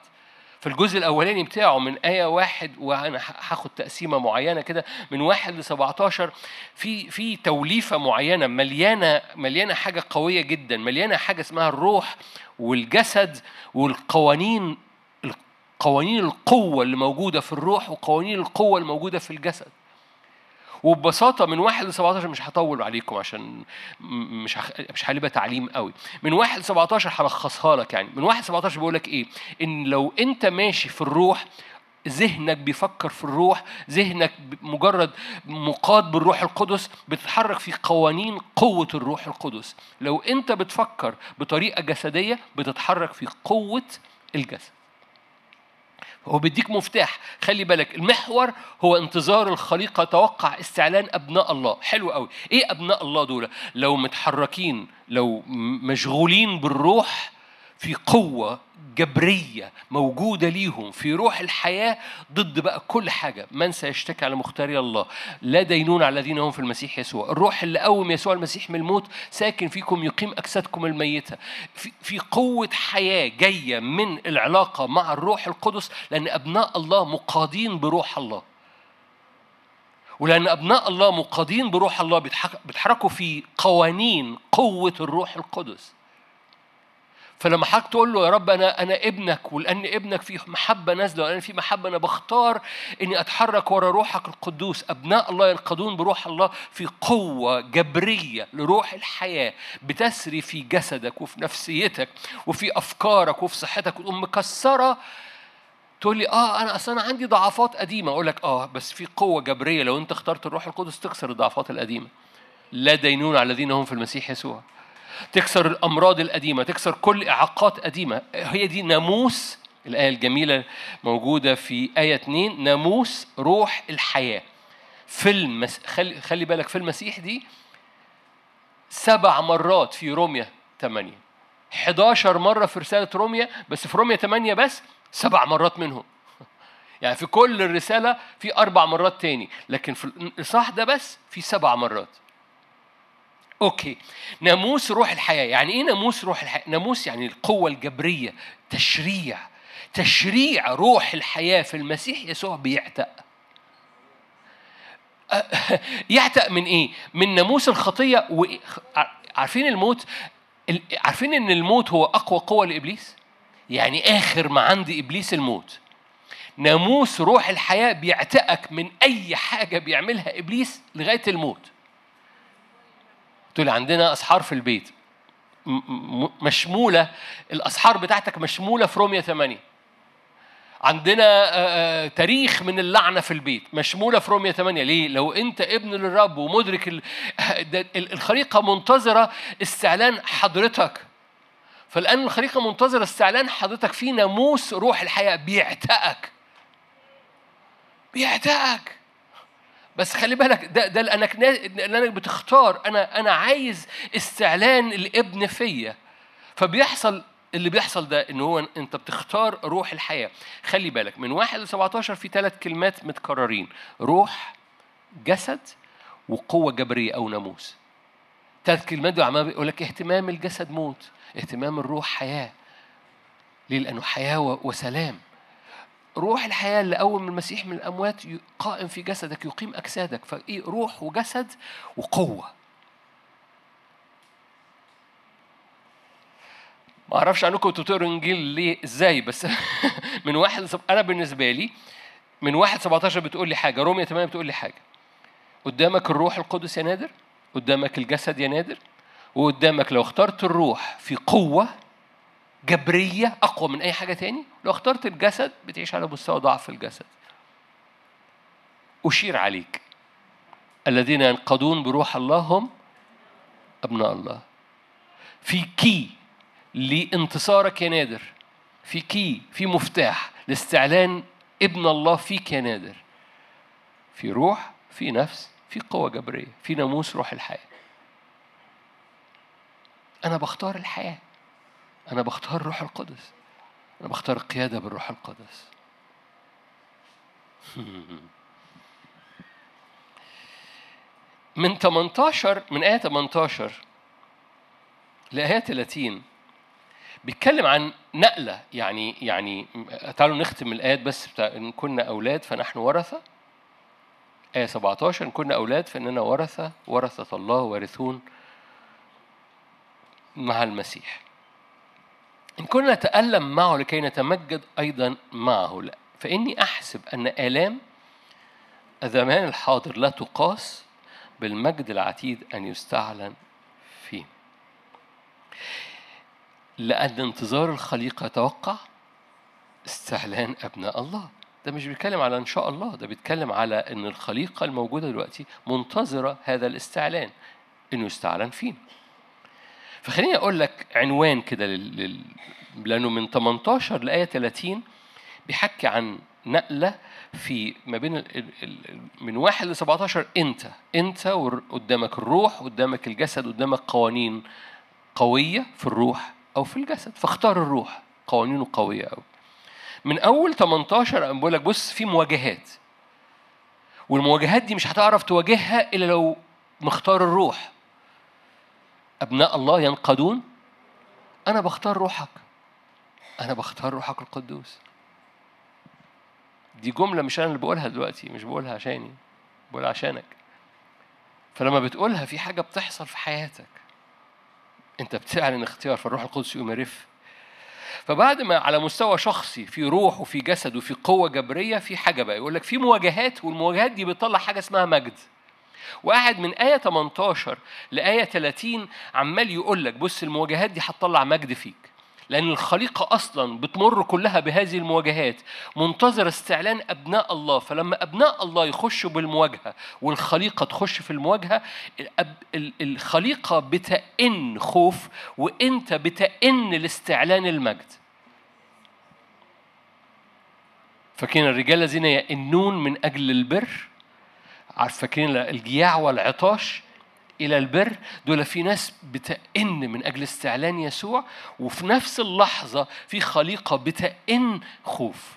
في الجزء الأولاني بتاعه من آية واحد وأنا هاخد تقسيمة معينة كده من واحد ل 17 في في توليفة معينة مليانة مليانة حاجة قوية جدا مليانة حاجة اسمها الروح والجسد والقوانين قوانين القوة اللي موجودة في الروح وقوانين القوة اللي موجودة في الجسد. وببساطة من واحد ل 17 مش هطول عليكم عشان مش. مش هنبقى تعليم قوي. من واحد ل 17 هلخصها لك يعني. من واحد ل 17 بيقول لك إيه؟ إن لو أنت ماشي في الروح ذهنك بيفكر في الروح ذهنك مجرد مقاد بالروح القدس بتتحرك في قوانين قوة الروح القدس. لو أنت بتفكر بطريقة جسدية بتتحرك في قوة الجسد. هو بيديك مفتاح. خلي بالك المحور هو انتظار الخليقة توقع استعلان أبناء الله. حلو قوي. إيه أبناء الله دول؟ لو متحركين لو مشغولين بالروح في قوة جبرية موجودة ليهم في روح الحياة ضد بقى كل حاجة. من سيشتكي على مختاري الله؟ لا دينون على الذين هم في المسيح يسوع. الروح اللي قوم يسوع المسيح من الموت ساكن فيكم يقيم أجسادكم الميتة. في, في قوة حياة جاية من العلاقة مع الروح القدس لأن أبناء الله مقادين بروح الله. ولأن أبناء الله مقادين بروح الله بيتحركوا في قوانين قوة الروح القدس. فلما حضرتك تقول له يا رب أنا أنا ابنك ولأن ابنك فيه محبة نازلة ولأن في محبة أنا بختار إني أتحرك ورا روحك القدوس. أبناء الله ينقضون بروح الله في قوة جبرية لروح الحياة بتسري في جسدك وفي نفسيتك وفي أفكارك وفي صحتك. وتقوم مكسرة تقول لي آه أنا أصلا أنا عندي ضعفات قديمة. أقول لك آه بس في قوة جبرية. لو أنت اخترت الروح القدس تكسر الضعفات القديمة. لا دينون على الذين هم في المسيح يسوع. تكسر الأمراض القديمة تكسر كل إعاقات قديمة. هي دي ناموس الآية الجميلة موجودة في آية 2 ناموس روح الحياة. في المس... خلي خلي بالك في المسيح دي سبع مرات في روميا 8 11 مرة في رسالة روميا بس في روميا 8 بس سبع مرات منهم. يعني في كل الرسالة في أربع مرات تاني لكن في الإصحاح ده بس في سبع مرات. أوكي. ناموس روح الحياة يعني إيه ناموس روح الحياة؟ ناموس يعني القوة الجبرية تشريع. تشريع روح الحياة في المسيح يسوع بيعتق. يعتق من إيه؟ من ناموس الخطية و... عارفين الموت؟ عارفين إن الموت هو أقوى قوة لإبليس؟ يعني آخر ما عند إبليس الموت. ناموس روح الحياة بيعتقك من أي حاجة بيعملها إبليس لغاية الموت. تقول عندنا أسحار في البيت. مشمولة الأسحار بتاعتك مشمولة في روميا 8 عندنا تاريخ من اللعنة في البيت مشمولة في روميا 8 ليه؟ لو أنت ابن للرب ومدرك الخليقه منتظرة استعلان حضرتك. فالان الخليقه منتظرة استعلان حضرتك في ناموس روح الحياة بيعتقك. بيعتقك. بس خلي بالك ده ده لانك لانك بتختار. أنا أنا عايز استعلان الابن فيا. فبيحصل اللي بيحصل ده إن هو أنت بتختار روح الحياة. خلي بالك من واحد ل 17 في ثلاث كلمات متكررين. روح جسد وقوة جبرية أو ناموس. ثلاث كلمات دول عمال بيقول لك اهتمام الجسد موت اهتمام الروح حياة. ليه؟ لأنه حياة وسلام. روح الحياة اللي قوم المسيح من الأموات قائم في جسدك يقيم أجسادك. فإيه؟ روح وجسد وقوة. ما أعرفش عنكم أنتوا بتقروا إنجيل ليه إزاي؟ بس من واحد أنا بالنسبة لي من واحد 17 بتقول لي حاجة رومية 8 بتقول لي حاجة. قدامك الروح القدس يا نادر قدامك الجسد يا نادر وقدامك لو اخترت الروح في قوة جبرية أقوى من أي حاجة تاني؟ لو اخترت الجسد بتعيش على مستوى ضعف الجسد. أشير عليك. الذين ينقضون بروح الله هم أبناء الله. في كي لانتصارك يا نادر. في كي في مفتاح لاستعلان ابن الله فيك يا نادر. في روح في نفس في قوة جبرية في ناموس روح الحياة. أنا بختار الحياة. أنا بختار الروح القدس. أنا بختار القيادة بالروح القدس. من 18 من آية 18 لآية 30 بيتكلم عن نقلة. يعني يعني تعالوا نختم الآيات بس بتاع إن كنا أولاد فنحن ورثة. آية 17 إن كنا أولاد فإننا ورثة ورثة الله وارثون مع المسيح. إن كنا نتألم معه لكي نتمجد أيضا معه. لا. فإني أحسب أن آلام الزمان الحاضر لا تقاس بالمجد العتيد أن يستعلن فيه. لأن انتظار الخليقة يتوقع استعلان أبناء الله. ده مش بيتكلم على إن شاء الله ده بيتكلم على إن الخليقة الموجودة دلوقتي منتظرة هذا الاستعلان إنه يستعلن فينا فخليني أقول لك عنوان كده لل... لأنه من 18 لآية 30 بيحكي عن نقلة في ما بين ال... من واحد ل 17 أنت أنت قدامك الروح قدامك الجسد قدامك قوانين قوية في الروح أو في الجسد. فاختار الروح قوانينه قوية أوي. من أول 18 أنا بقول لك بص في مواجهات. والمواجهات دي مش هتعرف تواجهها إلا لو مختار الروح. أبناء الله ينقضون أنا بختار روحك. أنا بختار روحك القدوس. دي جملة مش أنا اللي بقولها دلوقتي مش بقولها عشاني بقولها عشانك. فلما بتقولها في حاجة بتحصل في حياتك. أنت بتعلن اختيار فالروح القدس يقوم يرف. فبعد ما على مستوى شخصي في روح وفي جسد وفي قوة جبرية في حاجة بقى يقول لك في مواجهات والمواجهات دي بتطلع حاجة اسمها مجد. وقاعد من آية 18 لآية 30 عمال يقول لك بص المواجهات دي هتطلع مجد فيك لأن الخليقة أصلا بتمر كلها بهذه المواجهات منتظر استعلان أبناء الله فلما أبناء الله يخشوا بالمواجهة والخليقة تخش في المواجهة الخليقة بتئن خوف وأنت بتئن لاستعلان المجد. فكان الرجال الذين يئنون من أجل البر عارف فاكرين الجياع والعطاش إلى البر. دول في ناس بتئن من أجل استعلان يسوع وفي نفس اللحظة في خليقة بتئن خوف.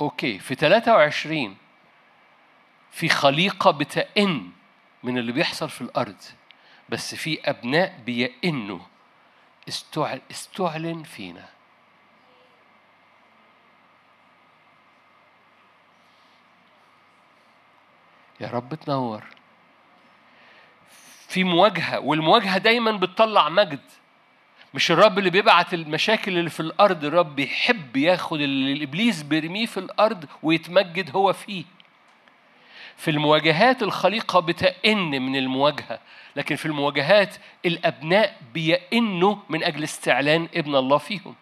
أوكي في 23 في خليقة بتئن من اللي بيحصل في الأرض بس في أبناء بيئنوا. استعلن فينا. يا رب تنور. في مواجهة والمواجهة دايما بتطلع مجد. مش الرب اللي بيبعت المشاكل اللي في الأرض الرب بيحب ياخد اللي الإبليس بيرميه في الأرض ويتمجد هو فيه. في المواجهات الخليقة بتئن من المواجهة لكن في المواجهات الأبناء بيئنوا من أجل استعلان ابن الله فيهم.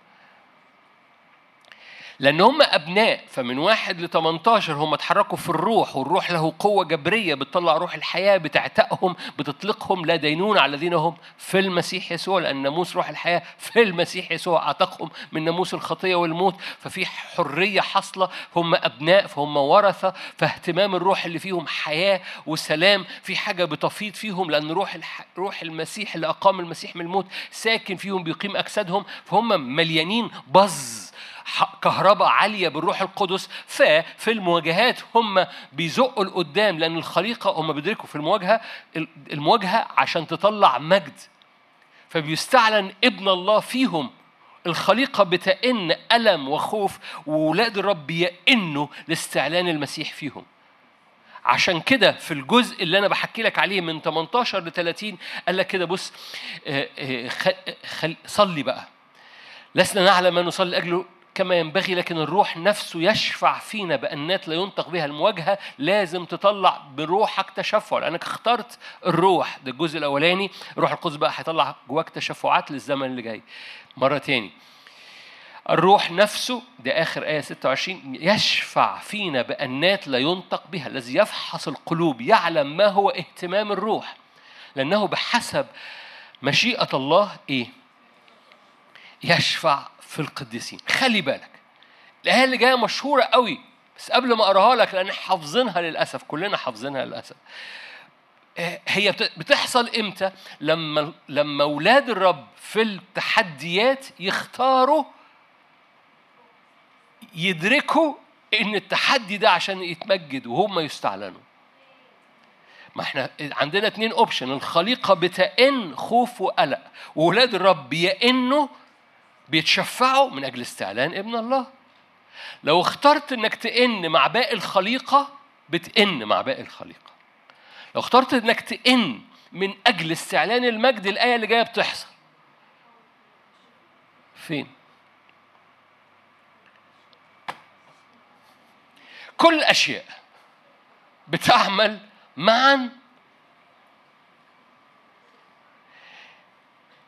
لأن هم أبناء فمن واحد ل 18 هم اتحركوا في الروح والروح له قوة جبرية بتطلع روح الحياة بتعتقهم بتطلقهم لا دينون على الذين هم في المسيح يسوع لأن ناموس روح الحياة في المسيح يسوع أعتقهم من ناموس الخطية والموت. ففي حرية حاصلة هم أبناء فهم ورثة فاهتمام الروح اللي فيهم حياة وسلام. في حاجة بتفيض فيهم لأن روح الح... روح المسيح اللي أقام المسيح من الموت ساكن فيهم بيقيم أجسادهم. فهم مليانين بز كهرباء عالية بالروح القدس ففي المواجهات هم بيزقوا لقدام لأن الخليقة هم بيدركوا في المواجهة المواجهة عشان تطلع مجد. فبيستعلن ابن الله فيهم. الخليقة بتئن ألم وخوف وولاد الرب يئنوا لاستعلان المسيح فيهم. عشان كده في الجزء اللي أنا بحكي لك عليه من 18 ل 30 قال لك كده بص آه، آه، صلي بقى. لسنا نعلم ما نصلي لأجله كما ينبغي لكن الروح نفسه يشفع فينا بأنات لا ينطق بها المواجهة لازم تطلع بروحك تشفع لأنك اخترت الروح. ده الجزء الأولاني الروح القدس بقى هيطلع جواك تشفعات للزمن اللي جاي. مرة تاني. الروح نفسه ده آخر آية 26 يشفع فينا بأنات لا ينطق بها الذي يفحص القلوب يعلم ما هو اهتمام الروح. لأنه بحسب مشيئة الله إيه؟ يشفع في القديسين. خلي بالك الآية اللي جاية مشهورة قوي بس قبل ما أقراها لك لأن حافظينها للأسف كلنا حافظينها للأسف. آه، هي بتحصل إمتى؟ لما لما أولاد الرب في التحديات يختاروا يدركوا إن التحدي ده عشان يتمجد وهم يستعلنوا. ما إحنا عندنا اتنين اوبشن الخليقة بتئن خوف وقلق وأولاد الرب يئنوا بيتشفعوا من أجل استعلان ابن الله. لو اخترت إنك تئن مع باقي الخليقة بتئن مع باقي الخليقة. لو اخترت إنك تئن من أجل استعلان المجد الآية اللي جاية بتحصل. فين؟ كل الأشياء بتعمل معا.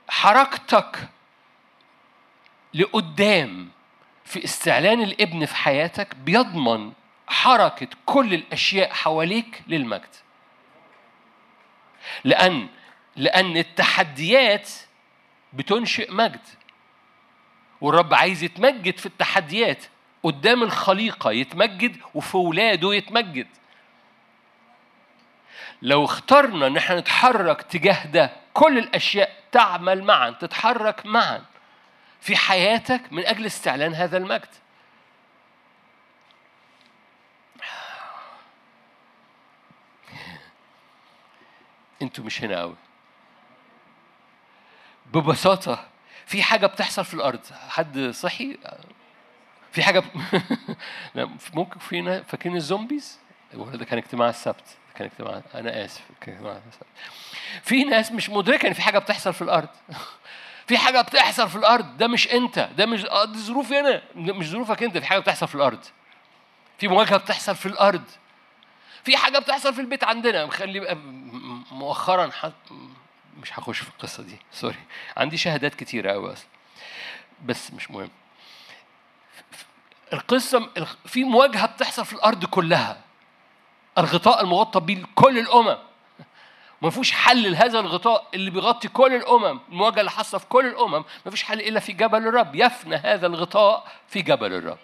حركتك لقدام في استعلان الابن في حياتك بيضمن حركة كل الأشياء حواليك للمجد. لأن لأن التحديات بتنشئ مجد. والرب عايز يتمجد في التحديات. قدام الخليقة يتمجد وفي ولاده يتمجد. لو اخترنا إن إحنا نتحرك تجاه ده كل الأشياء تعمل معا تتحرك معا. في حياتك من أجل استعلان هذا المجد. أنتوا مش هنا قوي ببساطة في حاجة بتحصل في الأرض. حد صحي؟ في حاجة ب... ممكن فينا فاكرين الزومبيز؟ ده كان اجتماع السبت. كان اجتماع أنا آسف كان اجتماع السبت. في ناس مش مدركة إن في حاجة بتحصل في الأرض. في حاجة بتحصل في الأرض ده مش أنت ده مش آه، دي ظروفي أنا مش ظروفك أنت في حاجة بتحصل في الأرض. في مواجهة بتحصل في الأرض. في حاجة بتحصل في البيت عندنا. مخلي مؤخرا حت... مش هخش في القصة دي. سوري عندي شهادات كتيرة قوي أصلا. بس مش مهم. القصة في مواجهة بتحصل في الأرض كلها. الغطاء المغطى به كل الأمم. ما فيش حل لهذا الغطاء اللي بيغطي كل الأمم المواجهة اللي حاصلة في كل الأمم ما فيش حل إلا في جبل الرب. يفنى هذا الغطاء في جبل الرب.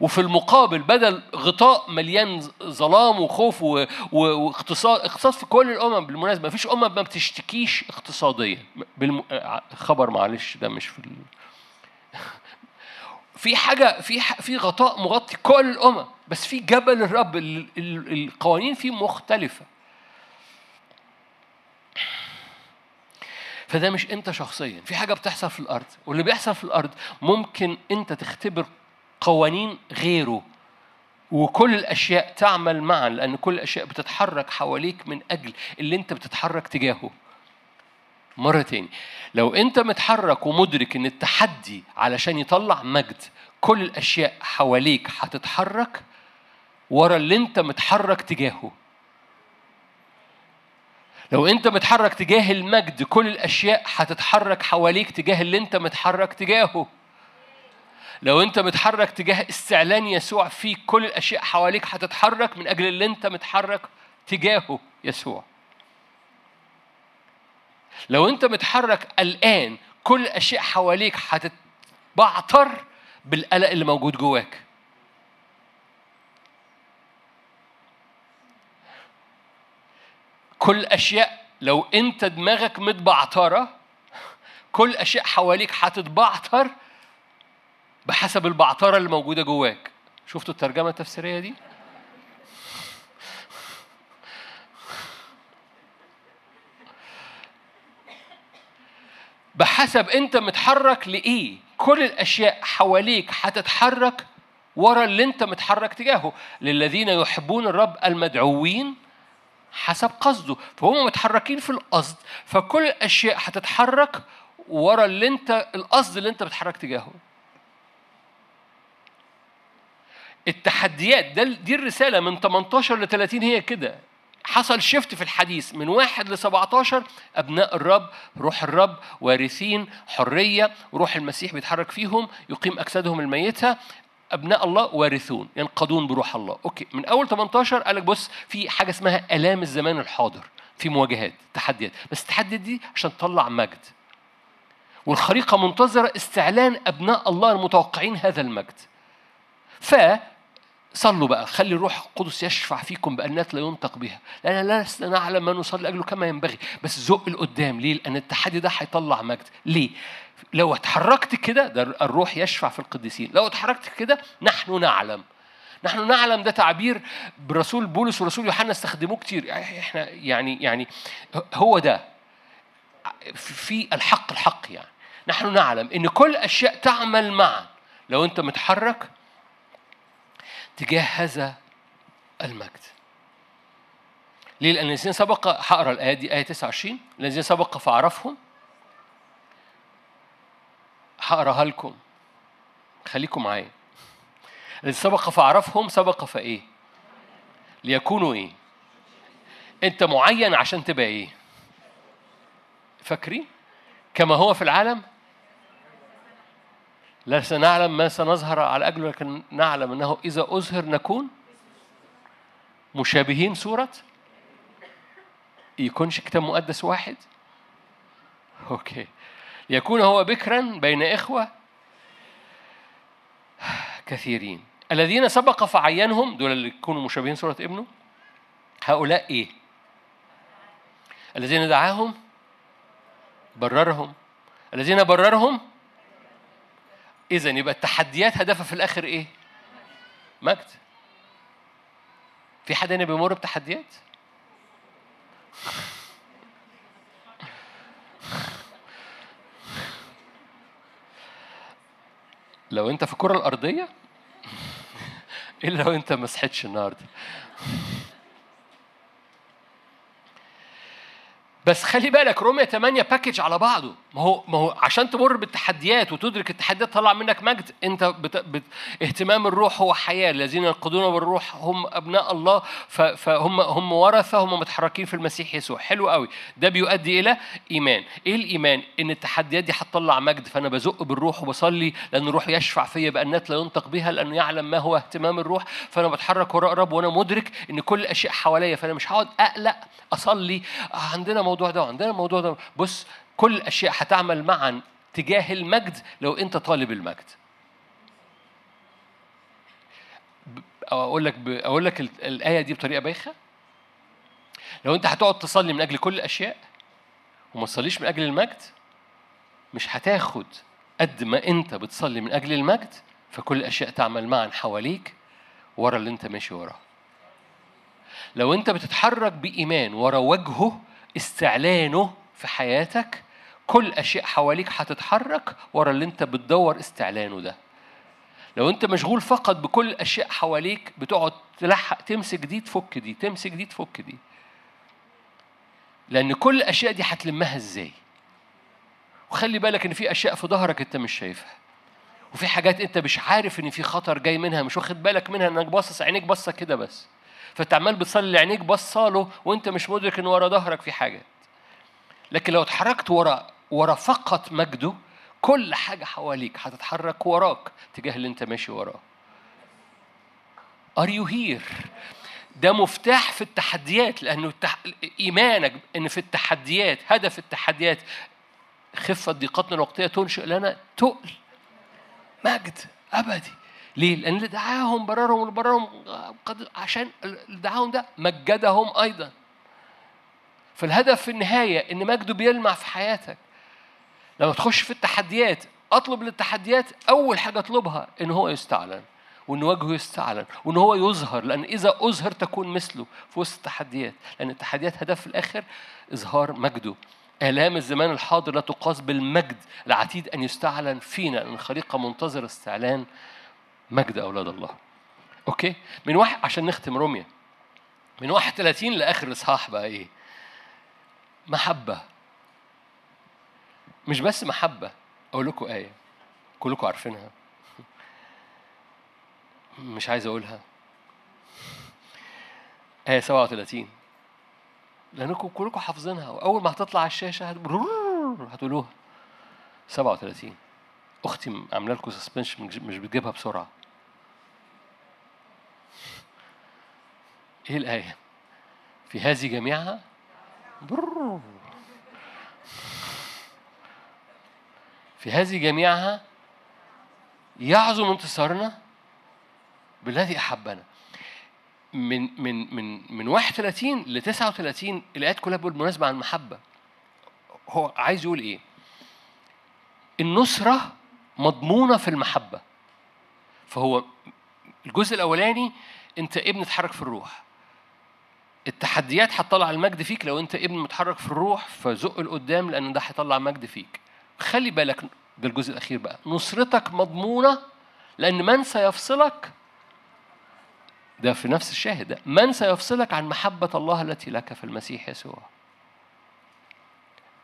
وفي المقابل بدل غطاء مليان ظلام وخوف واقتصاد اقتصاد في كل الأمم بالمناسبة مفيش أمم ما بتشتكيش اقتصاديا. بالم... خبر معلش ده مش في ال... في حاجة في ح... في غطاء مغطي كل الأمم بس في جبل الرب ال... ال... القوانين فيه مختلفة. فده مش انت شخصيا. في حاجة بتحصل في الأرض واللي بيحصل في الأرض ممكن انت تختبر قوانين غيره. وكل الأشياء تعمل معا لأن كل الأشياء بتتحرك حواليك من أجل اللي انت بتتحرك تجاهه. مرة تاني لو انت متحرك ومدرك إن التحدي علشان يطلع مجد كل الأشياء حواليك هتتحرك ورا اللي انت متحرك تجاهه. لو انت متحرك تجاه المجد كل الأشياء هتتحرك حواليك تجاه اللي انت متحرك تجاهه. لو انت متحرك تجاه استعلان يسوع فيك كل الأشياء حواليك هتتحرك من أجل اللي انت متحرك تجاهه يسوع. لو انت متحرك الآن كل الأشياء حواليك هتتبعتر بالقلق اللي موجود جواك. كل الاشياء لو أنت دماغك متبعتره كل الاشياء حواليك هتتبعتر بحسب البعترة اللي موجودة جواك. شفتوا الترجمة التفسيرية دي؟ بحسب أنت متحرك لإيه. كل الأشياء حواليك هتتحرك ورا اللي أنت متحرك تجاهه. للذين يحبون الرب المدعوين حسب قصده فهم متحركين في القصد فكل الأشياء هتتحرك ورا اللي أنت القصد اللي أنت بتحرك تجاهه. التحديات ده دي الرسالة من 18 ل 30 هي كده. حصل شفت في الحديث من واحد ل 17 أبناء الرب روح الرب وارثين حرية وروح المسيح بيتحرك فيهم يقيم أجسادهم الميتة أبناء الله وارثون ينقضون بروح الله. أوكي من أول 18 قال لك بص في حاجة اسمها آلام الزمان الحاضر في مواجهات تحديات. بس التحديات دي عشان تطلع مجد. والخريقة منتظرة استعلان أبناء الله المتوقعين هذا المجد. ف صلوا بقى خلي الروح القدس يشفع فيكم بأنات لا ينطق بها. لأن لسنا نعلم ما نصلي أجله كما ينبغي. بس زق لقدام ليه؟ لأن التحدي ده هيطلع مجد. ليه؟ لو اتحركت كده ده الروح يشفع في القديسين. لو اتحركت كده نحن نعلم. نحن نعلم ده تعبير برسول بولس ورسول يوحنا استخدموه كتير. إحنا يعني يعني هو ده. في الحق الحق يعني. نحن نعلم إن كل أشياء تعمل معا. لو أنت متحرك تجاه هذا المجد ليه؟ لأن الذين سبق هقرأ الآية دي آية 29 الذين سبق فأعرفهم هقرأها لكم خليكم معايا الذي سبق فأعرفهم سبق فإيه؟ ليكونوا إيه؟ أنت معين عشان تبقى إيه؟ فاكرين؟ كما هو في العالم لا سنعلم ما سنظهر على أجله لكن نعلم أنه إذا أظهر نكون مشابهين صورة. يكونش كتاب مقدس واحد. أوكي. يكون هو بكرا بين إخوة كثيرين. الذين سبق فعينهم دول اللي يكونوا مشابهين صورة ابنه هؤلاء إيه؟ الذين دعاهم بررهم. الذين بررهم إذا يبقى التحديات هدفها في الآخر إيه؟ مجد. في حد هنا بيمر بتحديات؟ لو أنت في الكرة الأرضية إلا لو أنت ما صحيتش النهارده. بس خلي بالك رومية 8 باكج على بعضه ما هو ما هو عشان تمر بالتحديات وتدرك التحديات تطلع منك مجد. انت بت... بت... اهتمام الروح هو حياة. الذين ينقضون بالروح هم أبناء الله ف... فهم هم ورثة هم متحركين في المسيح يسوع. حلو قوي. ده بيؤدي إلى إيمان. إيه الإيمان؟ إن التحديات دي هتطلع مجد. فأنا بزق بالروح وبصلي لأن الروح يشفع فيا بانات لا ينطق بها لأنه يعلم ما هو اهتمام الروح. فأنا بتحرك وراء الرب وأنا مدرك إن كل الاشياء حواليا. فأنا مش هقعد أقلق أصلي. عندنا الموضوع ده وعندنا الموضوع ده. بص كل الأشياء هتعمل معا تجاه المجد لو أنت طالب المجد. أقول لك ب... أقول لك الآية دي بطريقة بايخة. لو أنت هتقعد تصلي من أجل كل الأشياء وما تصليش من أجل المجد مش هتاخد قد ما أنت بتصلي من أجل المجد فكل الأشياء تعمل معا حواليك ورا اللي أنت ماشي وراه. لو أنت بتتحرك بإيمان ورا وجهه استعلانه في حياتك كل أشياء حواليك هتتحرك ورا اللي أنت بتدور استعلانه ده. لو أنت مشغول فقط بكل الأشياء حواليك بتقعد تلحق تمسك دي تفك دي تمسك دي تفك دي. لأن كل الأشياء دي هتلمها إزاي؟ وخلي بالك إن في أشياء في ظهرك أنت مش شايفها. وفي حاجات أنت مش عارف إن في خطر جاي منها مش واخد بالك منها إنك باصص عينيك باصة كده بس. فأنت عمال بتصلي لعينيك بصاله وأنت مش مدرك إن ورا ظهرك في حاجة. لكن لو اتحركت ورا ورا فقط مجده كل حاجة حواليك هتتحرك وراك تجاه اللي أنت ماشي وراه. Are you here؟ ده مفتاح في التحديات لأنه التح... إيمانك إن في التحديات هدف التحديات خفة ضيقتنا الوقتية تنشئ لنا تقل مجد أبدي ليه؟ لأن اللي دعاهم بررهم واللي بررهم قد عشان اللي دعاهم ده مجدهم أيضا فالهدف في النهاية إن مجده بيلمع في حياتك لما تخش في التحديات أطلب للتحديات أول حاجة أطلبها إن هو يستعلن وإن وجهه يستعلن وإن هو يظهر لأن إذا أظهر تكون مثله في وسط التحديات لأن التحديات هدف في الآخر إظهار مجده آلام الزمان الحاضر لا تقاس بالمجد العتيد أن يستعلن فينا لأن الخليقة منتظرة استعلان مجد أولاد الله. أوكي؟ من واحد عشان نختم روميا. من 31 لآخر إصحاح بقى إيه؟ محبة. مش بس محبة أقول لكم آية. كلكم عارفينها. مش عايز أقولها. آية 37 لأنكم كلكم حافظينها. وأول ما هتطلع على الشاشة هتقولوها. 37 أختي عاملة لكم سسبنشن مش بتجيبها بسرعة. إيه الآية؟ في هذه جميعها في هذه جميعها يعظم انتصارنا بالذي أحبنا. من من من من 31 ل 39 الآيات كلها بالمناسبة عن المحبة. هو عايز يقول إيه؟ النصرة مضمونة في المحبة. فهو الجزء الأولاني أنت ابن تحرك في الروح. التحديات هتطلع المجد فيك لو أنت ابن متحرك في الروح فزق لقدام لأن ده هيطلع مجد فيك. خلي بالك ده الجزء الأخير بقى. نصرتك مضمونة لأن من سيفصلك ده في نفس الشاهد ده من سيفصلك عن محبة الله التي لك في المسيح يسوع.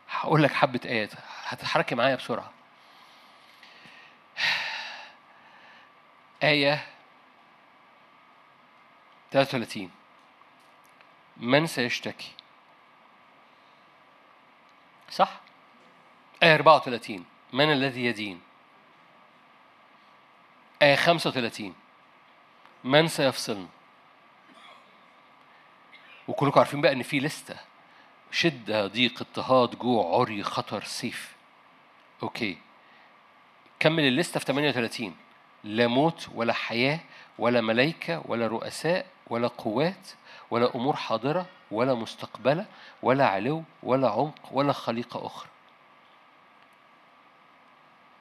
هقول لك حبة آيات هتتحركي معايا بسرعة. آية 33 من سيشتكي. صح؟ آية 34 من الذي يدين؟ آية 35 من سيفصلنا وكلكم عارفين بقى إن في لستة. شدة ضيق اضطهاد جوع عري خطر سيف. okay. كمل الليستة في 38 لا موت ولا حياة ولا ملائكة ولا رؤساء ولا قوات ولا أمور حاضرة ولا مستقبلة ولا علو ولا عمق ولا خليقة أخرى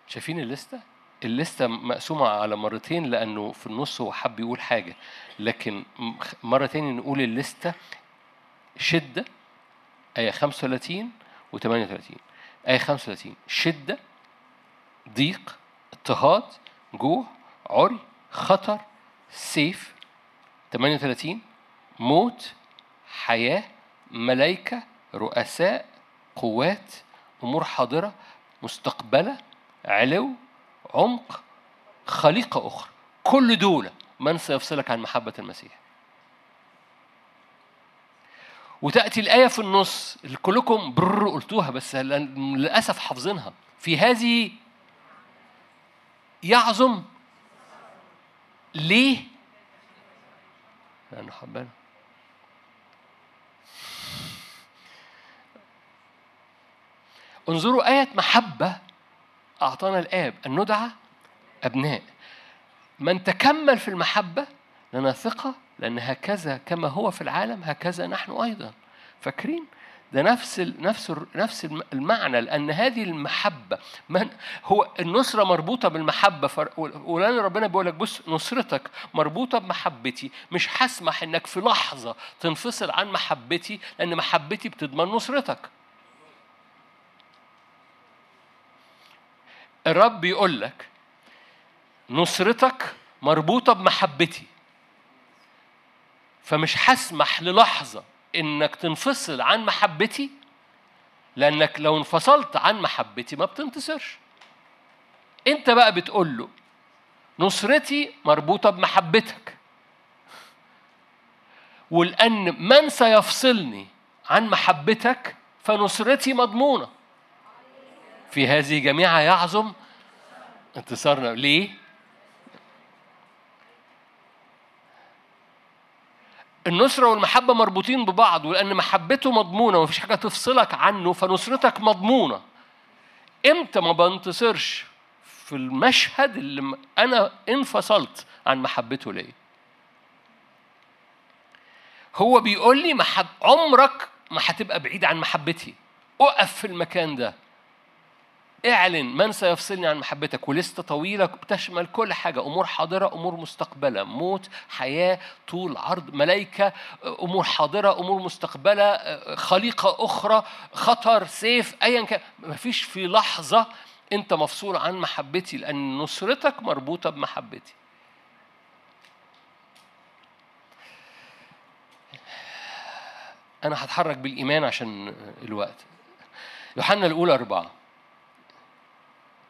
شايفين الليستة؟ الليستة مقسومة على مرتين لأنه في النص هو حب يقول حاجة لكن مرة تاني نقول الليستة شدة آية 35 و 38 آية 35 شدة ضيق اضطهاد جوع عري خطر سيف 38 موت حياة ملائكة رؤساء قوات أمور حاضرة مستقبلة علو عمق خليقة أخرى. كل دول من سيفصلك عن محبة المسيح. وتأتي الآية في النص اللي كلكم برر قلتوها بس للأسف حافظينها. في هذه يعظم ليه؟ لأنه حبنا انظروا آية محبة أعطانا الآب أن ندعى أبناء من تكمل في المحبة لنا ثقة لأن هكذا كما هو في العالم هكذا نحن أيضا فاكرين؟ ده نفس ال نفس ال نفس المعنى لأن هذه المحبة من هو النصرة مربوطة بالمحبة ولأن ربنا بيقول لك بص نصرتك مربوطة بمحبتي مش هسمح إنك في لحظة تنفصل عن محبتي لأن محبتي بتضمن نصرتك. الرب بيقول لك نصرتك مربوطة بمحبتي فمش هسمح للحظة إنك تنفصل عن محبتي لأنك لو انفصلت عن محبتي ما بتنتصرش. أنت بقى بتقول له نصرتي مربوطة بمحبتك. ولأن من سيفصلني عن محبتك فنصرتي مضمونة. في هذه جميعها يعظم انتصارنا. ليه؟ النصرة والمحبة مربوطين ببعض ولأن محبته مضمونة ومفيش حاجة تفصلك عنه فنصرتك مضمونة. إمتى ما بنتصرش في المشهد اللي أنا انفصلت عن محبته ليا؟ هو بيقول لي محب عمرك ما هتبقى بعيد عن محبتي. أقف في المكان ده. اعلن من سيفصلني عن محبتك ولستة طويلة بتشمل كل حاجة أمور حاضرة أمور مستقبلة موت حياة طول عرض ملائكة أمور حاضرة أمور مستقبلة خليقة أخرى خطر سيف أيا كان. مفيش في لحظة أنت مفصول عن محبتي لأن نصرتك مربوطة بمحبتي. أنا هتحرك بالإيمان عشان الوقت. يوحنا الأولى أربعة.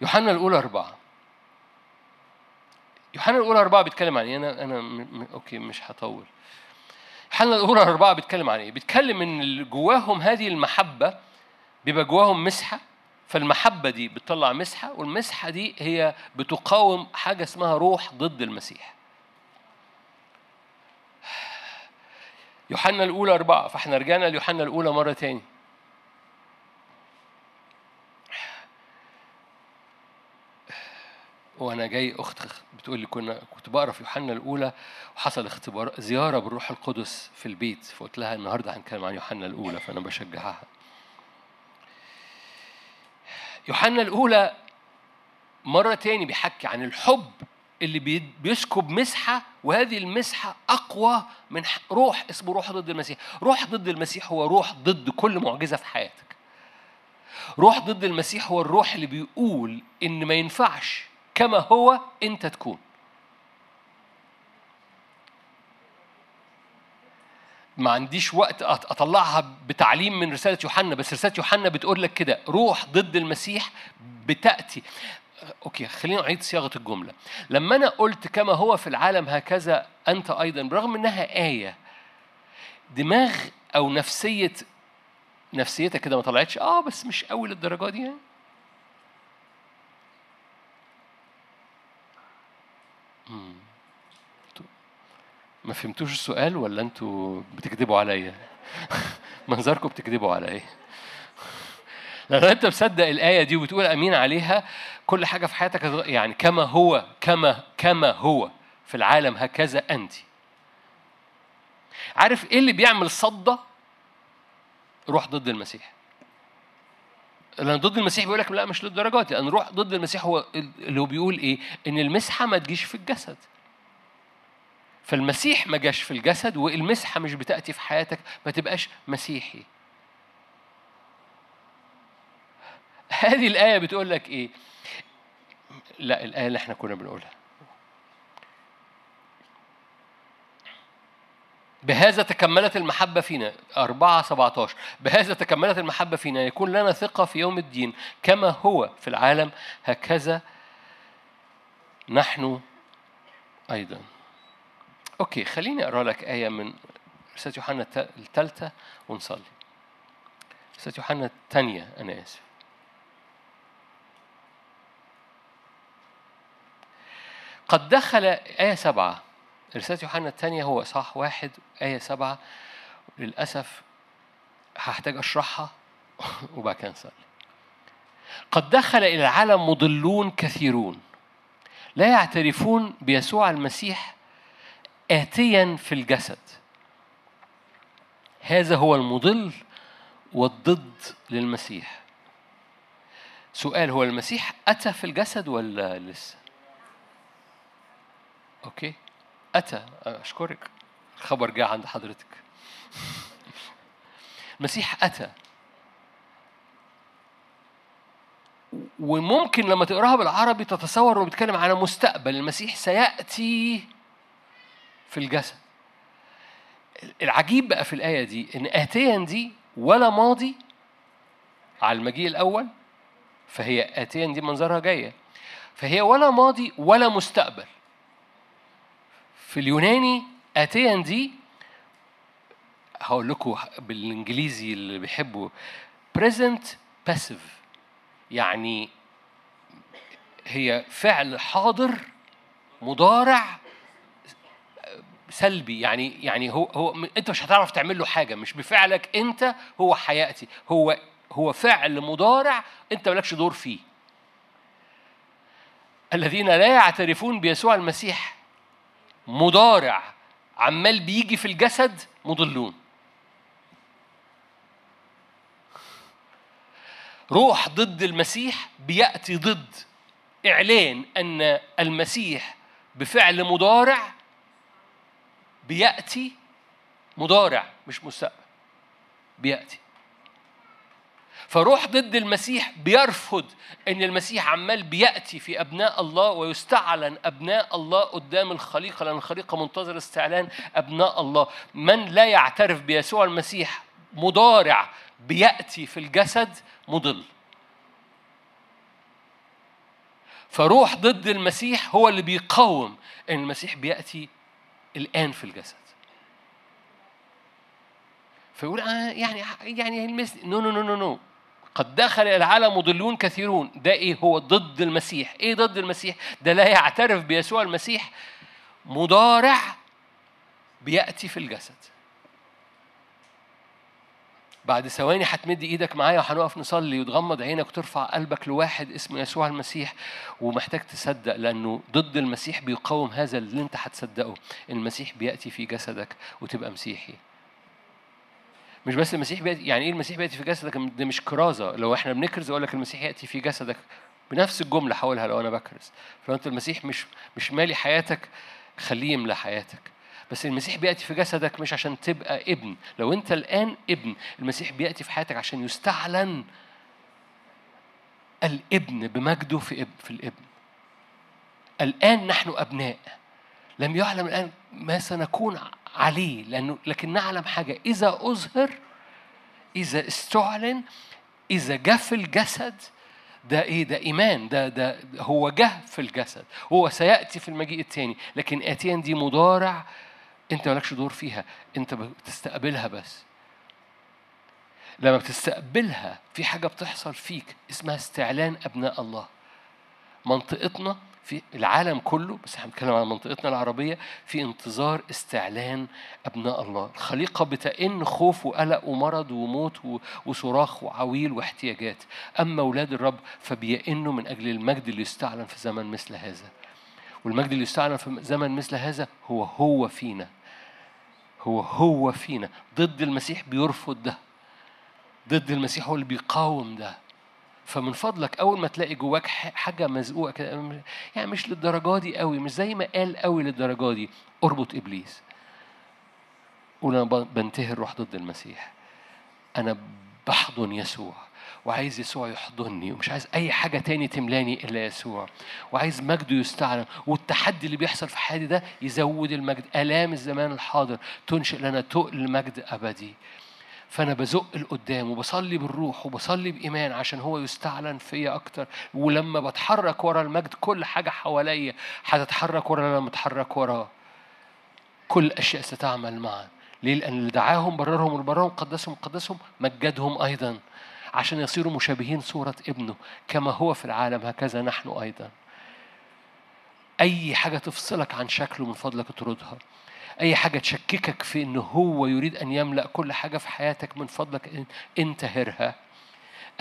يوحنا الأولى أربعة يوحنا الأولى أربعة بيتكلم عن إيه؟ أنا أنا م... أوكي مش هطول. يوحنا الأولى أربعة بيتكلم عن إيه؟ بيتكلم إن جواهم هذه المحبة بيبقى جواهم مسحة فالمحبة دي بتطلع مسحة والمسحة دي هي بتقاوم حاجة اسمها روح ضد المسيح. يوحنا الأولى أربعة فإحنا رجعنا ليوحنا الأولى مرة تاني. وأنا جاي أخت بتقول لي كنا كنت بقرأ في يوحنا الأولى وحصل اختبار زيارة بالروح القدس في البيت فقلت لها النهارده هنتكلم عن يوحنا الأولى فأنا بشجعها. يوحنا الأولى مرة تاني بيحكي عن الحب اللي بيسكب مسحة وهذه المسحة أقوى من روح اسمه روح ضد المسيح. روح ضد المسيح هو روح ضد كل معجزة في حياتك. روح ضد المسيح هو الروح اللي بيقول إن ما ينفعش كما هو أنت تكون. ما عنديش وقت أطلعها بتعليم من رسالة يوحنا بس رسالة يوحنا بتقول لك كده روح ضد المسيح بتأتي. أوكي خلينا نعيد صياغة الجملة. لما أنا قلت كما هو في العالم هكذا أنت أيضا برغم إنها آية دماغ أو نفسية نفسيتك كده ما طلعتش آه بس مش قوي للدرجة دي يعني. ما فهمتوش السؤال ولا أنتوا بتكذبوا عليا؟ منظركم بتكذبوا عليا. لو انت مصدق الآية دي وبتقول آمين عليها؟ كل حاجة في حياتك يعني كما هو كما كما هو في العالم هكذا أنت. عارف إيه اللي بيعمل صدى؟ روح ضد المسيح. لأن ضد المسيح بيقول لك لا مش للدرجات لأن روح ضد المسيح هو اللي هو بيقول إيه؟ إن المسحة ما تجيش في الجسد. فالمسيح ما جاش في الجسد والمسحة مش بتأتي في حياتك. ما تبقاش مسيحي. هذه الآية بتقول لك إيه؟ لا الآية اللي إحنا كنا بنقولها. بهذا تكملت المحبة فينا. أربعة سبعة بهذا تكملت المحبة فينا. يكون لنا ثقة في يوم الدين. كما هو في العالم هكذا نحن أيضا. أوكي خليني أقرأ لك آية من رسالة يوحنا الثالثة ونصلي. رسالة يوحنا الثانية أنا آسف. قد دخل آية سبعة. رسالة يوحنا الثانية هو صح واحد آية سبعة للأسف هحتاج أشرحها وبعد كده قد دخل إلى العالم مضلون كثيرون لا يعترفون بيسوع المسيح آتيا في الجسد. هذا هو المضل والضد للمسيح. سؤال هو المسيح أتى في الجسد ولا لسه؟ أوكي. أتى. أشكرك. الخبر جاء عند حضرتك. المسيح أتى. وممكن لما تقراها بالعربي تتصور إنه بيتكلم على مستقبل المسيح سيأتي في الجسد. العجيب بقى في الآية دي إن اتيا دي ولا ماضي على المجيء الأول فهي اتيا دي منظرها جاية. فهي ولا ماضي ولا مستقبل. في اليوناني اتيا دي هقول لكم بالإنجليزي اللي بيحبوا present passive. يعني هي فعل حاضر مضارع سلبي. يعني يعني هو هو انت مش هتعرف تعمل له حاجة. مش بفعلك انت هو حياتي. هو هو فعل مضارع انت مالكش دور فيه. الذين لا يعترفون بيسوع المسيح مضارع عمال بيجي في الجسد مضلون. روح ضد المسيح بيأتي ضد إعلان أن المسيح بفعل مضارع بيأتي مضارع مش مستقبل بيأتي. فروح ضد المسيح بيرفض إن المسيح عمال بيأتي في أبناء الله ويستعلن أبناء الله قدام الخليقة لأن الخليقة منتظر استعلان أبناء الله. من لا يعترف بيسوع المسيح مضارع بيأتي في الجسد مضل. فروح ضد المسيح هو اللي بيقاوم إن المسيح بيأتي الآن في الجسد. فيقول آه يعني يعني no no no no no قد دخل العالم مضلون كثيرون. ده إيه؟ هو ضد المسيح. إيه ضد المسيح؟ ده لا يعترف بيسوع المسيح مضارع بيأتي في الجسد. بعد ثواني هتمد إيدك معايا وهنقف نصلي. وتغمض عينك وترفع قلبك لواحد اسمه يسوع المسيح. ومحتاج تصدق لأنه ضد المسيح بيقاوم هذا اللي أنت هتصدقه. المسيح بيأتي في جسدك وتبقى مسيحي. مش بس المسيح بيأتي يعني إيه المسيح بيأتي في جسدك؟ ده مش كرازة. لو إحنا بنكرز أقول لك المسيح يأتي في جسدك بنفس الجملة حولها لو أنا بكرز. فلو أنت المسيح مش مش مالي حياتك خليه يملى حياتك. بس المسيح بيأتي في جسدك مش عشان تبقى ابن. لو أنت الآن ابن المسيح بيأتي في حياتك عشان يستعلن الابن بمجده في اب في الابن. الآن نحن أبناء. لم يعلم الآن ما سنكون عليه لأنه لكن نعلم حاجة إذا أظهر إذا استعلن إذا جاء في الجسد ده إيه؟ ده إيمان ده ده هو جه في الجسد هو سيأتي في المجيء الثاني لكن آتيان دي مضارع أنت مالكش دور فيها أنت بتستقبلها بس. لما بتستقبلها في حاجة بتحصل فيك اسمها استعلان أبناء الله. منطقتنا في العالم كله بس إحنا بنتكلم عن منطقتنا العربية في انتظار استعلان أبناء الله. الخليقة بتئن خوف وقلق ومرض وموت وصراخ وعويل واحتياجات. أما أولاد الرب فبيئنوا من أجل المجد اللي يستعلن في زمن مثل هذا. والمجد اللي يستعلن في زمن مثل هذا هو هو فينا. هو هو فينا. ضد المسيح بيرفض ده. ضد المسيح هو اللي بيقاوم ده. فمن فضلك أول ما تلاقي جواك حاجة مزقوقة كده يعني مش للدرجة دي قوي مش زي ما قال قوي للدرجة دي أربط إبليس. قول أنا بنتهي الروح ضد المسيح. أنا بحضن يسوع وعايز يسوع يحضني ومش عايز أي حاجة تاني تملاني إلا يسوع. وعايز مجده يستعلن والتحدي اللي بيحصل في حياتي ده يزود المجد. آلام الزمان الحاضر تنشئ لنا تقل مجد أبدي. فأنا بزق لقدام وبصلي بالروح وبصلي بإيمان عشان هو يستعلن فيا أكتر. ولما بتحرك ورا المجد كل حاجة حواليا هتتحرك ورا أنا متحرك وراه كل الأشياء ستعمل معا. ليه؟ لأن اللي دعاهم بررهم والبررهم قدسهم قدسهم مجدهم أيضا عشان يصيروا مشابهين صورة ابنه كما هو في العالم هكذا نحن أيضا. أي حاجة تفصلك عن شكله من فضلك اطردها أي حاجة تشككك في إن هو يريد أن يملأ كل حاجة في حياتك من فضلك انتهرها.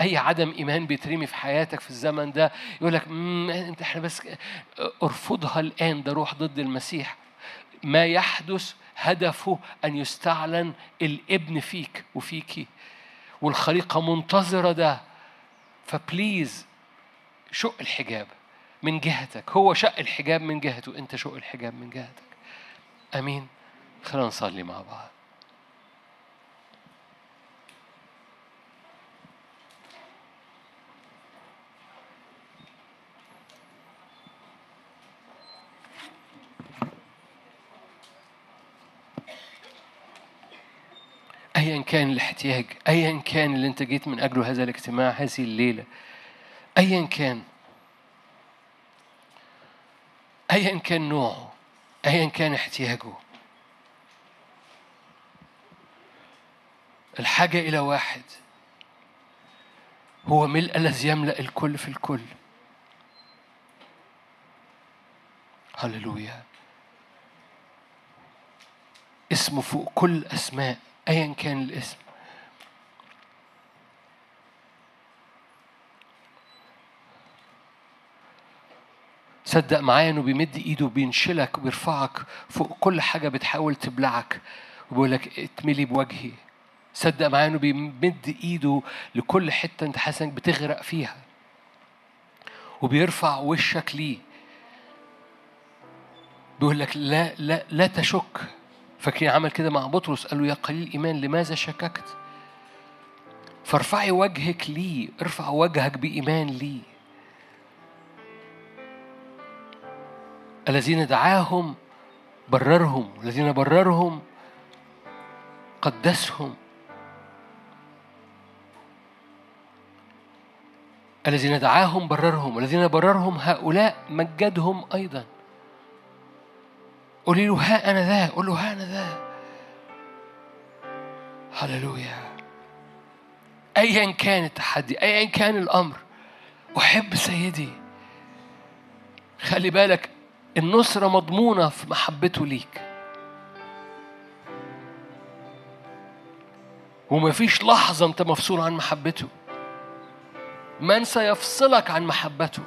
أي عدم إيمان بيترمي في حياتك في الزمن ده يقول لك أنت إحنا بس أرفضها الآن ده روح ضد المسيح. ما يحدث هدفه أن يستعلن الابن فيك وفيكي والخليقة منتظرة ده. فبليز شق الحجاب من جهتك. هو شق الحجاب من جهته أنت شق الحجاب من جهتك. آمين. خلينا نصلي مع بعض. ايا كان الاحتياج ايا كان اللي أنت جيت من أجله هذا الاجتماع هذه الليلة ايا كان ايا كان نوعه. ايا كان احتياجه. الحاجة إلى واحد هو ملء الذي يملأ الكل في الكل. هللويا. اسمه فوق كل أسماء ايا كان الاسم. صدق معايا إنه بيمد إيده وبينشلك وبيرفعك فوق كل حاجة بتحاول تبلعك. وبيقول لك اتملي بوجهي. صدق معايا إنه بيمد إيده لكل حتة أنت حاسس إنك بتغرق فيها. وبيرفع وشك ليه. بيقول لك لا لا لا تشك. فاكرين عمل كده مع بطرس؟ قال له يا قليل ايمان لماذا شككت؟ فارفعي وجهك ليه. ارفع وجهك بإيمان ليه. الذين دعاهم بررهم الذين بررهم قدسهم. الذين دعاهم بررهم الذين بررهم هؤلاء مجدهم أيضا. قولي له ها أنا ذا قول له ها أنا ذا. هللويا. أيا كان التحدي أيا كان الأمر. أحب سيدي. خلي بالك النصرة مضمونة في محبته ليك. ومفيش لحظة أنت مفصول عن محبته. من سيفصلك عن محبته.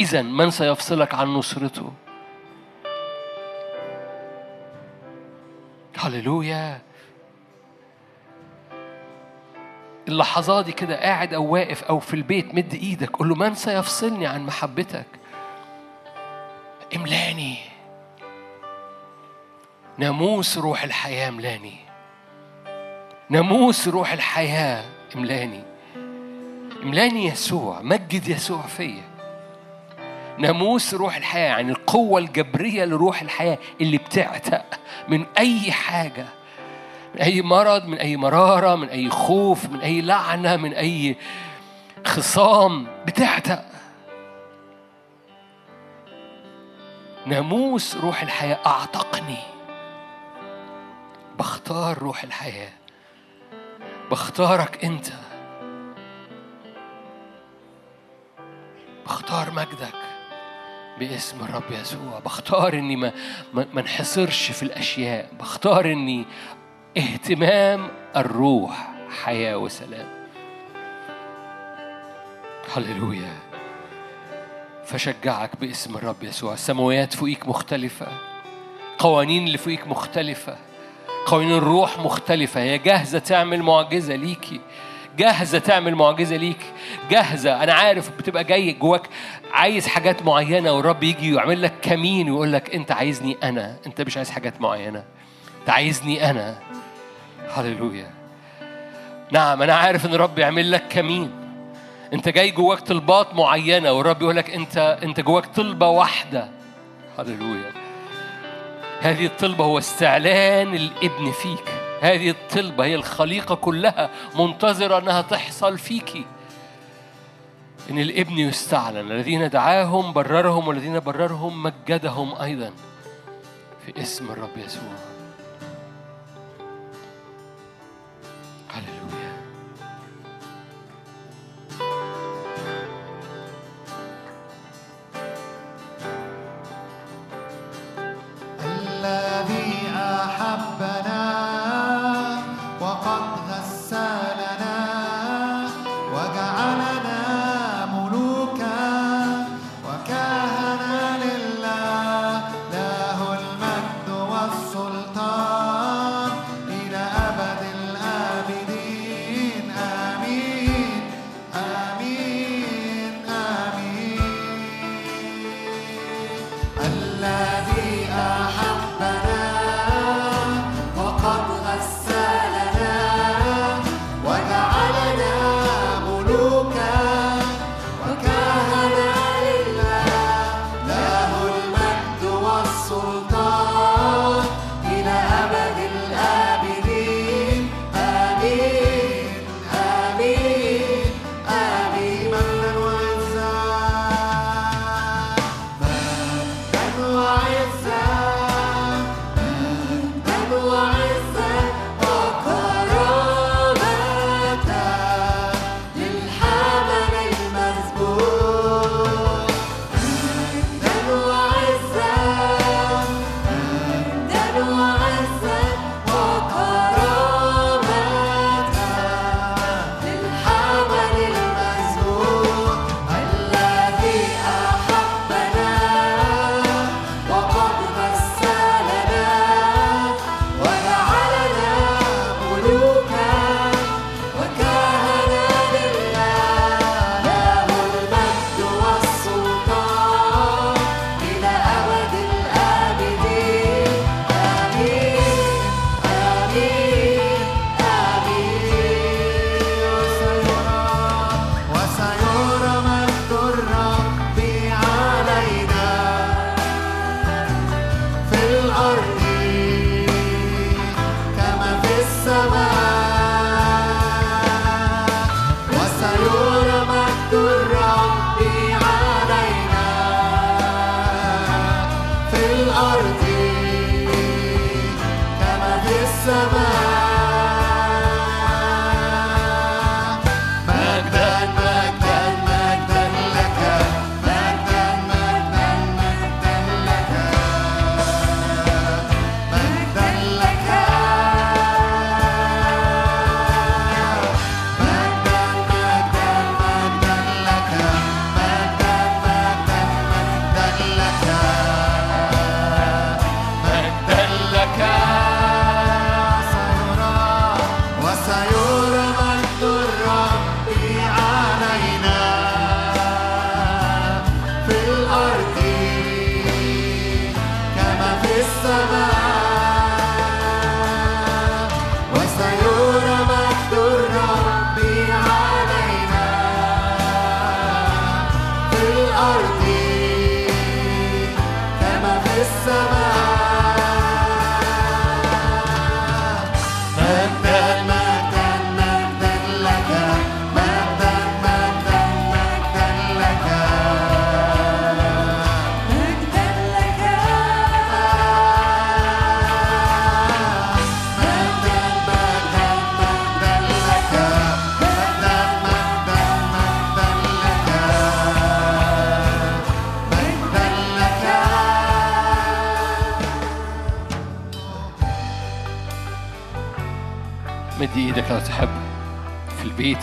إذا من سيفصلك عن نصرته. هللويا. اللحظات دي كده قاعد أو واقف أو في البيت مد إيدك. قول له من سيفصلني عن محبتك. املاني. ناموس روح الحياة املاني. ناموس روح الحياة املاني. املاني يسوع مجد يسوع فيا. ناموس روح الحياة يعني القوة الجبرية لروح الحياة اللي بتعتق من أي حاجة. من أي مرض من أي مرارة من أي خوف من أي لعنة من أي خصام بتعتق. ناموس روح الحياة أعتقني. بختار روح الحياة. بختارك أنت. بختار مجدك باسم الرب يسوع. بختار إني ما ما انحصرش في الأشياء. بختار إني اهتمام الروح حياة وسلام. هللويا. فشجعك باسم الرب يسوع. السماوات فوقيك مختلفة. قوانين اللي فوقيك مختلفة. قوانين الروح مختلفة. هي جاهزة تعمل معجزة ليكي. جاهزة تعمل معجزة ليك جاهزة. أنا عارف بتبقى جاي جواك عايز حاجات معينة والرب يجي ويعمل لك كمين ويقول لك أنت عايزني أنا. أنت مش عايز حاجات معينة. أنت عايزني أنا. هللويا. نعم أنا عارف إن الرب يعمل لك كمين. انت جاي جواك طلبات معينة والرب يقول لك انت انت جواك طلبة واحدة. هللويا. هذه الطلبة هو استعلان الابن فيك. هذه الطلبة هي الخليقة كلها منتظرة أنها تحصل فيكي إن الابن يستعلن. الذين دعاهم بررهم والذين بررهم مجدهم أيضا في اسم الرب يسوع.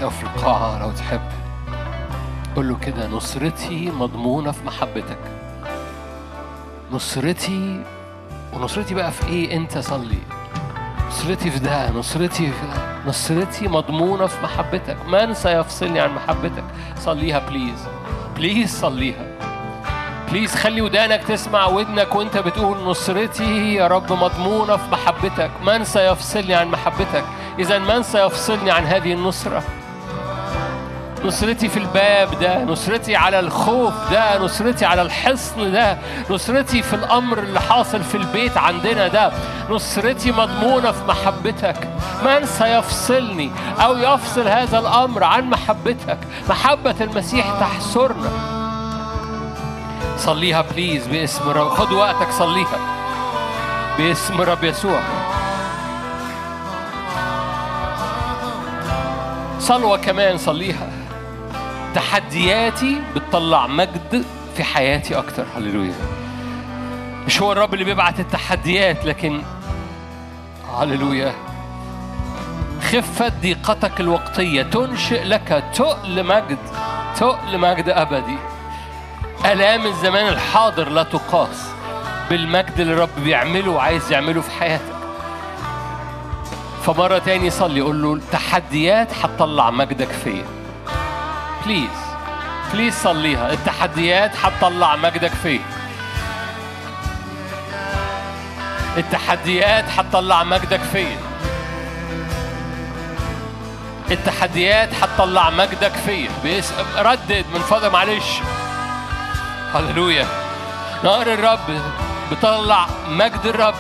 أو في القاعة لو تحب قول له كده نصرتي مضمونة في محبتك. نصرتي ونصرتي بقى في إيه؟ انت صلي نصرتي في ده نصرتي في ده. نصرتي مضمونة في محبتك. من سيفصلني عن محبتك. صليها please please صليها. please خلي ودانك تسمع ودنك وانت بتقول نصرتي يا رب مضمونة في محبتك. من سيفصلني عن محبتك. إذا من سيفصلني عن هذه النصرة. نصرتي في الباب ده نصرتي على الخوف ده نصرتي على الحصن ده نصرتي في الأمر اللي حاصل في البيت عندنا ده. نصرتي مضمونة في محبتك. من سيفصلني أو يفصل هذا الأمر عن محبتك. محبة المسيح تحصرنا. صليها بليز باسم رب. خد وقتك صليها. باسم رب يسوع. صلوة كمان صليها. تحدياتي بتطلع مجد في حياتي أكتر. هللويا. مش هو الرب اللي بيبعت التحديات لكن هللويا. خفة ضيقتك الوقتية تنشئ لك تقل مجد تقل مجد أبدي. آلام الزمان الحاضر لا تقاس بالمجد اللي الرب بيعمله وعايز يعمله في حياتك. فمرة تاني صلي قول له التحديات هتطلق مجدك فيا. please please صليها. التحديات هتطلق مجدك فيا التحديات هتطلق مجدك فيا التحديات هتطلق مجدك باسم ردد من فضل معلش. هللويا. نار الرب بتطلع مجد الرب.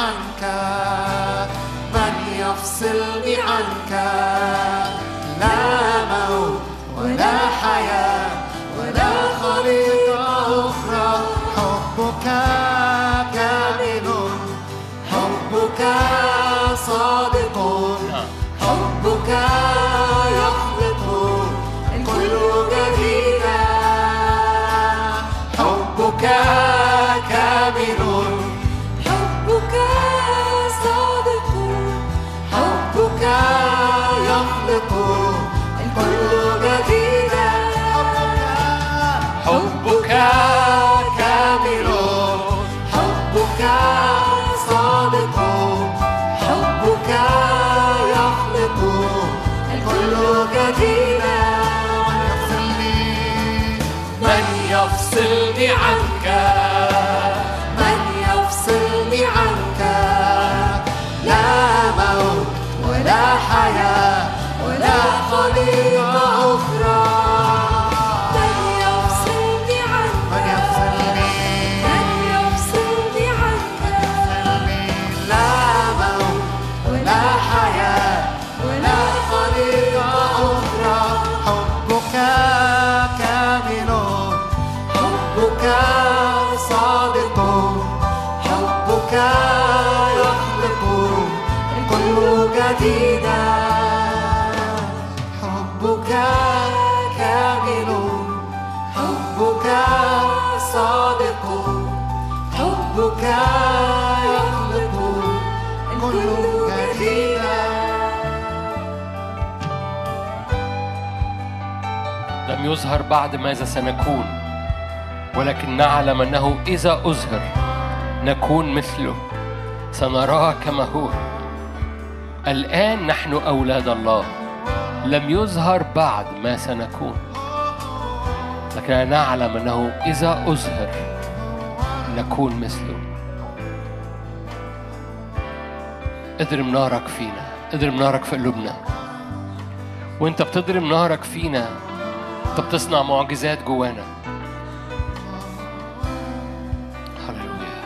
عنك من يفصلني عنك لا موت ولا حياة ولا خليقة أخرى. حبك كامل حبك صادق حبك يخلق الكل جديدا حبك كامل. بعد ماذا سنكون ولكن نعلم أنه إذا أظهر نكون مثله. سنراه كما هو. الآن نحن أولاد الله. لم يظهر بعد ما سنكون. لكن نعلم أنه إذا أظهر نكون مثله. اضرب نارك فينا. اضرب نارك في قلوبنا. وأنت بتضرب نارك فينا انت بتصنع معجزات جوانا. هللويا.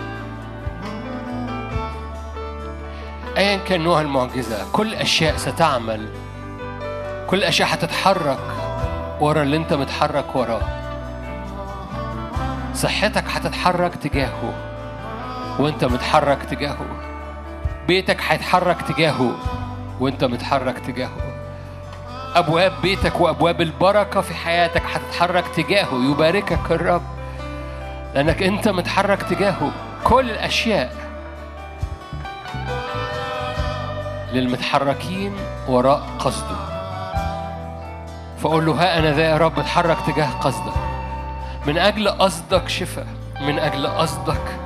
ايا كان نوع المعجزة كل أشياء ستعمل كل أشياء هتتحرك ورا اللي أنت متحرك وراه. صحتك هتتحرك تجاهه وأنت متحرك تجاهه. بيتك هيتحرك تجاهه وأنت متحرك تجاهه. أبواب بيتك وأبواب البركة في حياتك هتتحرك تجاهه يباركك الرب. لأنك أنت متحرك تجاهه. كل الأشياء للمتحركين وراء قصده. فقول له ها أنا ذا يا رب اتحرك تجاه قصدك من أجل قصدك شفاء من أجل قصدك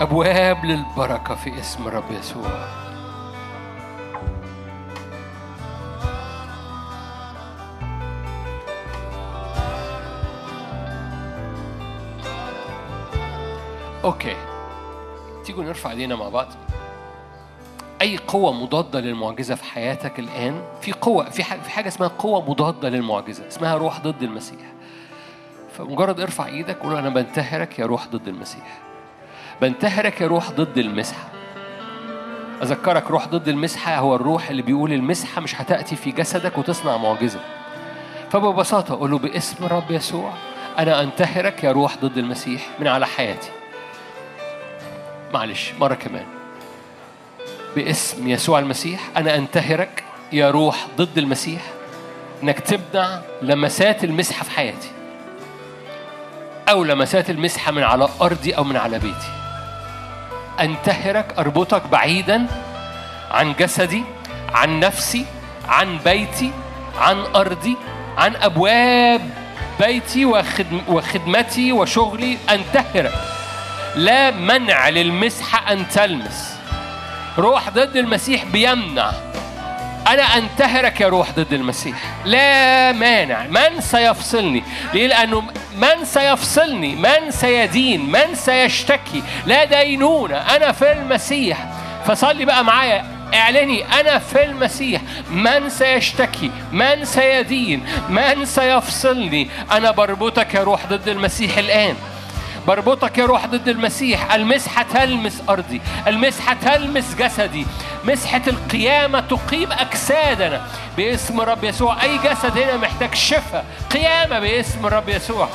أبواب للبركة في اسم رب يسوع. أوكي. تيجوا نرفع إيدينا مع بعض. أي قوة مضادة للمعجزة في حياتك الآن؟ في قوة في حاجة, اسمها قوة مضادة للمعجزة اسمها روح ضد المسيح. فمجرد ارفع إيدك قول أنا بنتهرك يا روح ضد المسيح. بنتهرك يا روح ضد المسحه أذكرك روح ضد المسحه هو الروح اللي بيقول المسحه مش هتأتي في جسدك وتصنع معجزة. فببساطة قول له باسم رب يسوع أنا انتهرك يا روح ضد المسيح من على حياتي. معلش مرة كمان. باسم يسوع المسيح أنا أنتهرك يا روح ضد المسيح إنك تمنع لمسات المسحة في حياتي أو لمسات المسحة من على أرضي أو من على بيتي. أنتهرك أربطك بعيدا عن جسدي عن نفسي عن بيتي عن أرضي عن أبواب بيتي وخدم وخدمتي وشغلي. أنتهرك. لا منع للمسحة أن تلمس. روح ضد المسيح بيمنع. أنا أنتهرك يا روح ضد المسيح. لا مانع. من سيفصلني؟ ليه لأنه من سيفصلني؟ من سيدين؟ من سيشتكي؟ لا دينونة أنا في المسيح. فصلي بقى معايا. اعلني. أنا في المسيح. من سيشتكي؟ من سيدين؟ من سيفصلني؟ أنا بربطك يا روح ضد المسيح الآن. بربطك يا روح ضد المسيح. المسحة تلمس أرضي المسحة تلمس جسدي. مسحة القيامة تقيم أجسادنا باسم رب يسوع. أي جسد هنا محتاج شفاء. قيامة باسم رب يسوع.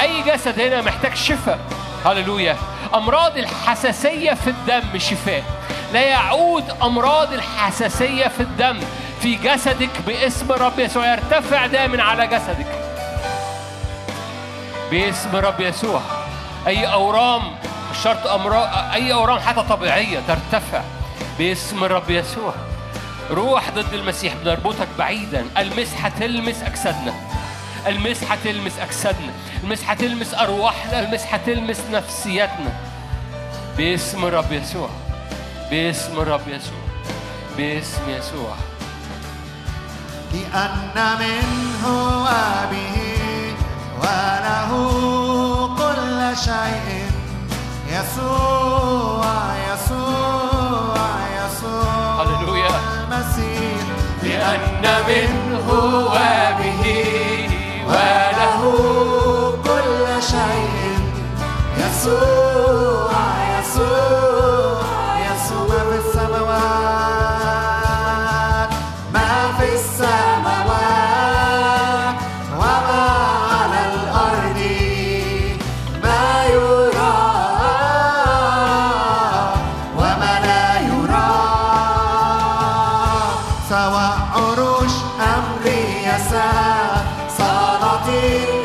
أي جسد هنا محتاج شفاء. هللويا. أمراض الحساسية في الدم شفاء. لا يعود أمراض الحساسية في الدم في جسدك باسم رب يسوع. يرتفع من على جسدك. باسم رب يسوع. أي أورام مش شرط أمراض أي أورام حتى طبيعية ترتفع باسم رب يسوع. روح ضد المسيح بنربطك بعيدا. المسحة تلمس أجسادنا. المسحة تلمس أجسادنا. المسحة تلمس أرواحنا. المسحة تلمس نفسياتنا. باسم رب يسوع. باسم رب يسوع. باسم يسوع. لأن منه وبه وله كل شيء. يسوع يسوع يسوع. هللويا. المسيح. لأن منه وبه وله كل شيء. يسوع. did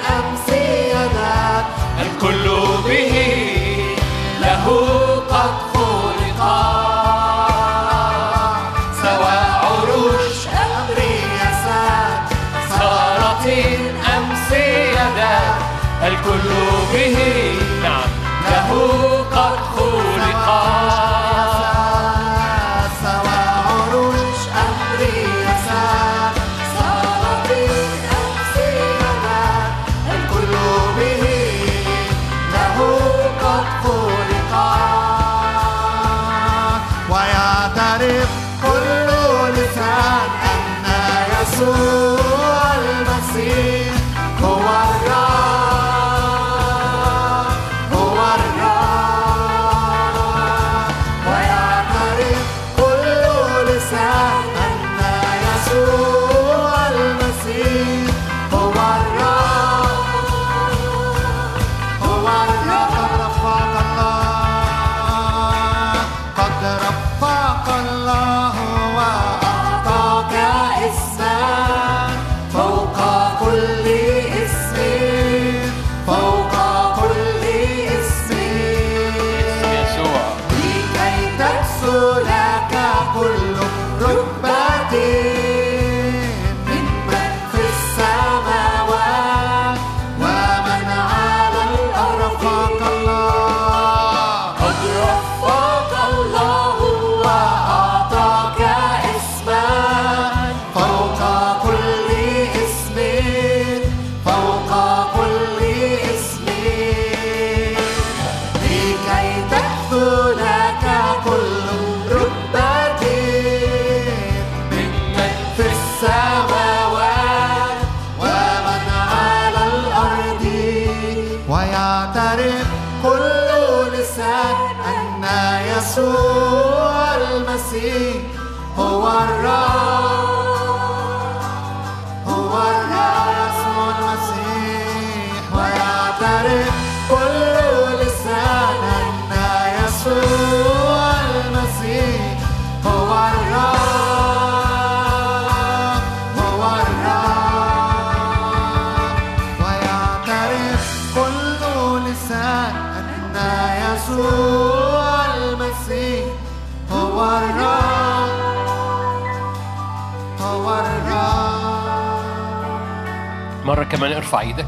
ارفع إيدك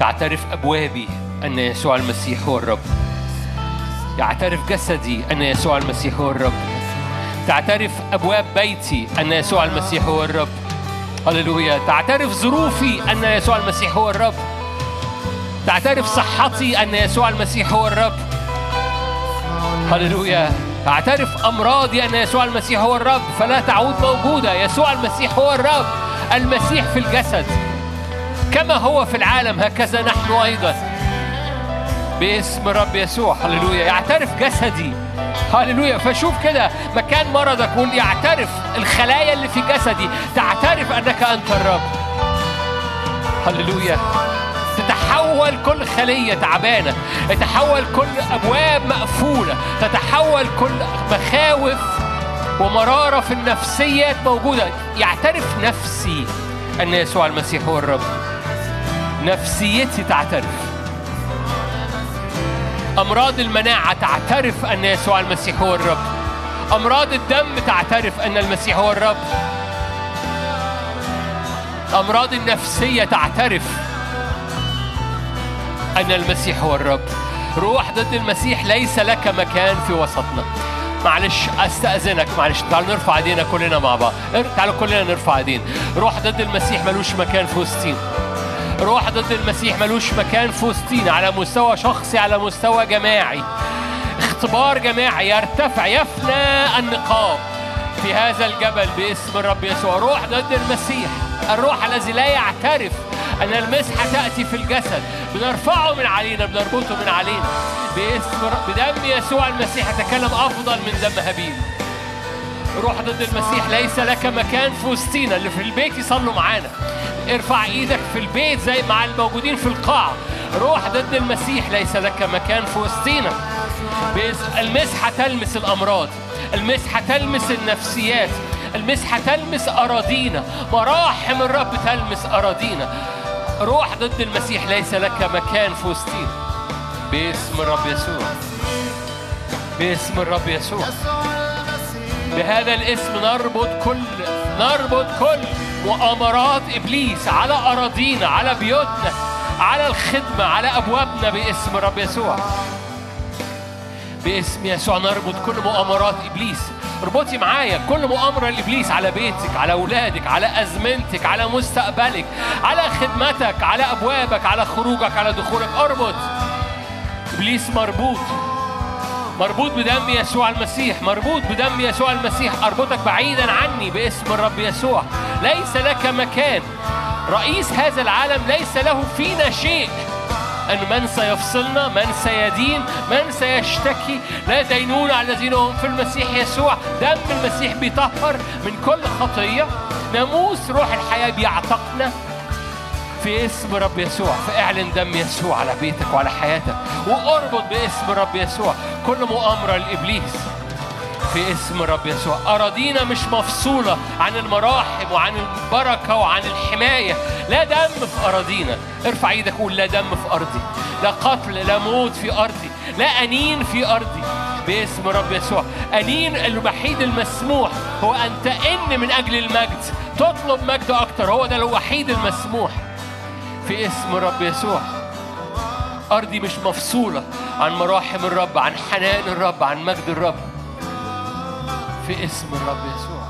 تعترف أبوابي أن يسوع المسيح هو الرب. يعترف جسدي أن يسوع المسيح هو الرب. تعترف أبواب بيتي أن يسوع المسيح هو الرب. هللويا. تعترف ظروفي أن يسوع المسيح هو الرب. تعترف صحتي أن يسوع المسيح هو الرب. هللويا. اعترف أمراضي أن يسوع المسيح هو الرب. فلا تعود موجودة. يسوع المسيح هو الرب. المسيح في الجسد. كما هو في العالم هكذا نحن أيضا. باسم الرب يسوع هللويا. يعترف جسدي. هللويا. فشوف كده مكان مرضك قول يعترف. الخلايا اللي في جسدي تعترف أنك أنت الرب. هللويا. تتحول كل خلية تعبانة. تتحول كل أبواب مقفولة. تتحول كل مخاوف ومرارة في النفسيات موجودة. يعترف نفسي أن يسوع المسيح هو الرب. نفسيتي تعترف. أمراض المناعة تعترف أن يسوع المسيح هو الرب. أمراض الدم تعترف أن المسيح هو الرب. أمراض النفسية تعترف أن المسيح هو الرب. روح ضد المسيح ليس لك مكان في وسطنا. معلش أستأذنك. معلش تعالوا نرفع أيدينا كلنا مع بعض. تعالوا كلنا نرفع أيدينا. روح ضد المسيح ملوش مكان في وسطينا. روح ضد المسيح ملوش مكان. في وسطينا على مستوى شخصي على مستوى جماعي. اختبار جماعي يرتفع يفنى النقاب في هذا الجبل باسم الرب يسوع. روح ضد المسيح الروح الذي لا يعترف أن المسحة تأتي في الجسد. بنرفعه من علينا بنربطه من علينا. باسم بدم يسوع المسيح يتكلم أفضل من دم هابيل. روح ضد المسيح ليس لك مكان. في وسطينا اللي في البيت يصلوا معانا. ارفع إيدك في البيت زي مع الموجودين في القاعة روح ضد المسيح ليس لك مكان. في وسطينا المسحة تلمس الأمراض. المسحة تلمس النفسيات. المسحة تلمس أراضينا. مراحم الرب تلمس أراضينا. روح ضد المسيح ليس لك مكان. في وسطينا باسم الرب يسوع. باسم الرب يسوع. بهذا الاسم نربط كل نربط كل مؤامرات إبليس على أراضينا على بيوتنا على الخدمة على أبوابنا باسم الرب يسوع. باسم يسوع نربط كل مؤامرات إبليس. اربطي معايا كل مؤامرة لإبليس على بيتك على أولادك على أزمنتك على مستقبلك على خدمتك على أبوابك على خروجك على دخولك. اربط. إبليس مربوط. مربوط بدم يسوع المسيح مربوط بدم يسوع المسيح. أربطك بعيدا عني باسم الرب يسوع. ليس لك مكان. رئيس هذا العالم ليس له فينا شيء. أن من سيفصلنا من سيدين من سيشتكي. لا دينون على الذين هم في المسيح يسوع. دم المسيح بيطهر من كل خطية. ناموس روح الحياة بيعتقنا. في اسم رب يسوع فاعلن دم يسوع على بيتك وعلى حياتك واربط باسم رب يسوع. كل مؤامرة لإبليس في اسم رب يسوع. أراضينا مش مفصولة عن المراحم وعن البركة وعن الحماية. لا دم في أراضينا. ارفع إيدك قول لا دم في أرضي. لا قتل لا موت في أرضي. لا أنين في أرضي. باسم رب يسوع. أنين الوحيد المسموح هو أن تئن من أجل المجد. تطلب مجد أكتر. هو ده الوحيد المسموح. في اسم رب يسوع. أرضي مش مفصولة عن مراحم الرب عن حنان الرب عن مجد الرب. في اسم الرب يسوع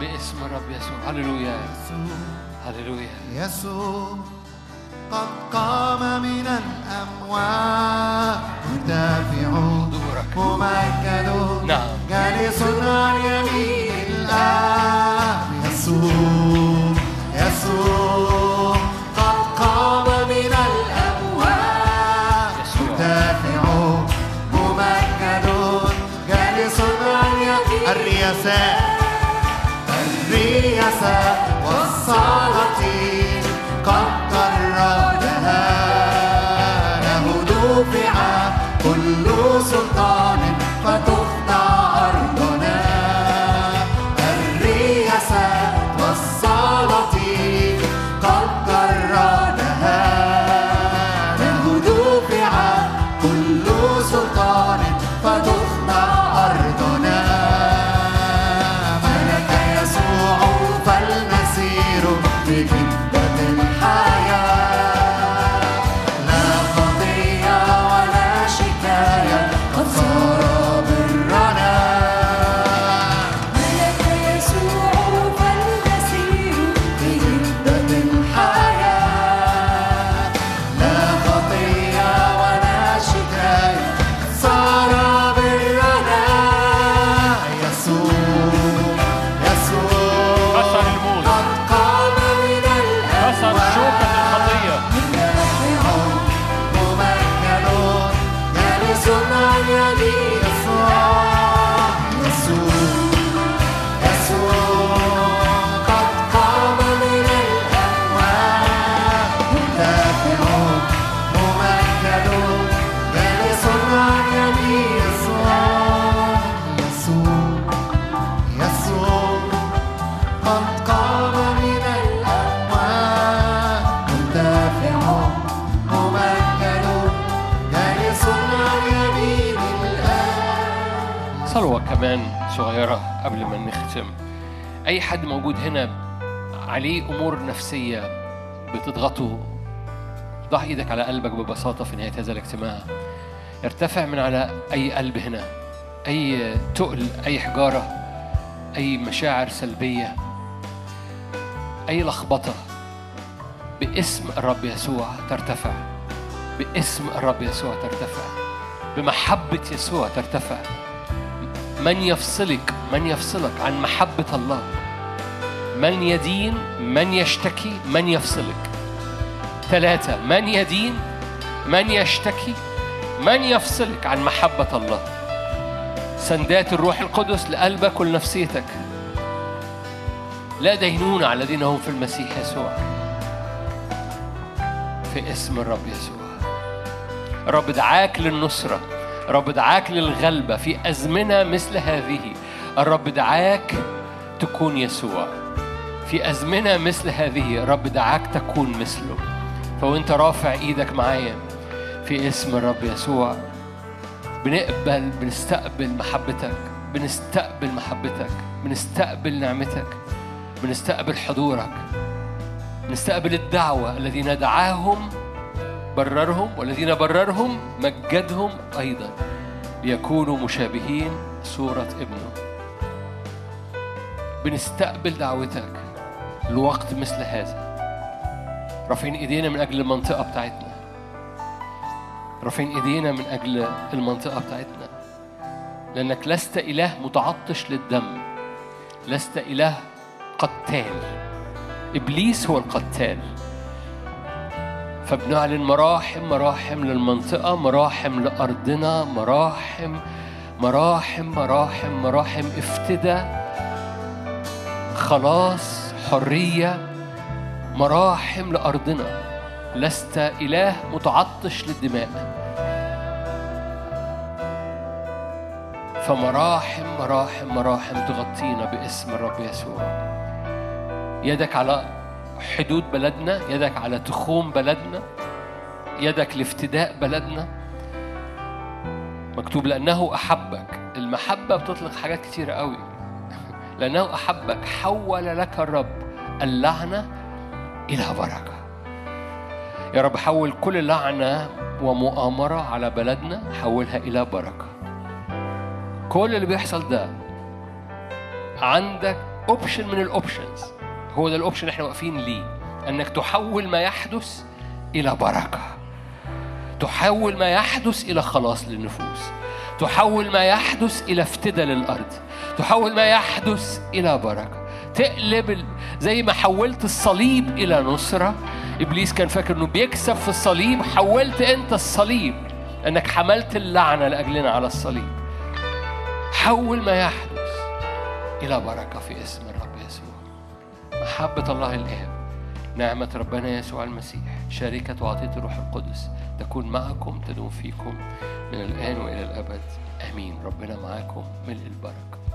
باسم الرب يسوع. هللويا. هللويا. يسوع قد قام من الأموات. مرتفع حضورك ممجد. نعم. جالس عن يمين الآب يسوع يسوع. yeah. قبل ما نختم. أي حد موجود هنا عليه أمور نفسية بتضغطه؟ ضع إيدك على قلبك ببساطة في نهاية هذا الاجتماع. ارتفع من على أي قلب هنا. أي تقل أي حجارة أي مشاعر سلبية أي لخبطة. باسم الرب يسوع ترتفع. باسم الرب يسوع ترتفع. بمحبة يسوع ترتفع. من يفصلك من يفصلك عن محبة الله. من يدين من يشتكي من يفصلك. ثلاثة من يدين من يشتكي من يفصلك عن محبة الله. سندات الروح القدس لقلبك ولنفسيتك. لا دينون على الذين هم في المسيح يسوع. في اسم الرب يسوع. الرب دعاك للنصرة. الرب دعاك للغلبة في أزمنة مثل هذه. الرب دعاك تكون يسوع. في أزمنة مثل هذه الرب دعاك تكون مثله. فوانت رافع إيدك معايا في اسم الرب يسوع. بنقبل بنستقبل محبتك. بنستقبل محبتك. بنستقبل نعمتك. بنستقبل حضورك. بنستقبل الدعوة الذين دعاهم بررهم والذين بررهم مجدهم أيضا. ليكونوا مشابهين صورة ابنه. بنستقبل دعوتك لوقت مثل هذا. رافعين إيدينا من أجل المنطقة بتاعتنا. رافعين إيدينا من أجل المنطقة بتاعتنا. لأنك لست إله متعطش للدم. لست إله قتال. إبليس هو القتال. فبنعلن مراحم مراحم للمنطقة مراحم لأرضنا مراحم مراحم مراحم مراحم افتداء. خلاص حرية مراحم لأرضنا. لست إله متعطش للدماء. فمراحم مراحم مراحم تغطينا باسم الرب يسوع. يدك على حدود بلدنا يدك على تخوم بلدنا يدك لافتداء بلدنا. مكتوب لأنه أحبك. المحبة بتطلق حاجات كتيرة قوي. لأنه أحبك. حول لك الرب. اللعنة إلى بركة. يا رب حول كل لعنة ومؤامرة على بلدنا حولها إلى بركة. كل اللي بيحصل ده عندك option من ال options هو ده ال option إحنا واقفين ليه. انك تحول ما يحدث إلى بركة. تحول ما يحدث إلى خلاص للنفوس. تحول ما يحدث إلى افتداء للأرض. تحول ما يحدث إلى بركة. تقلب. زي ما حولت الصليب إلى نصرة. إبليس كان فاكر إنه بيكسب في الصليب. حولت أنت الصليب. إنك حملت اللعنة لأجلنا على الصليب. حول ما يحدث إلى بركة في اسم محبة الله الاب نعمة ربنا يسوع المسيح شركه وعطية الروح القدس تكون معكم تدوم فيكم من الآن وإلى الأبد. آمين. ربنا معاكم ملء البركة.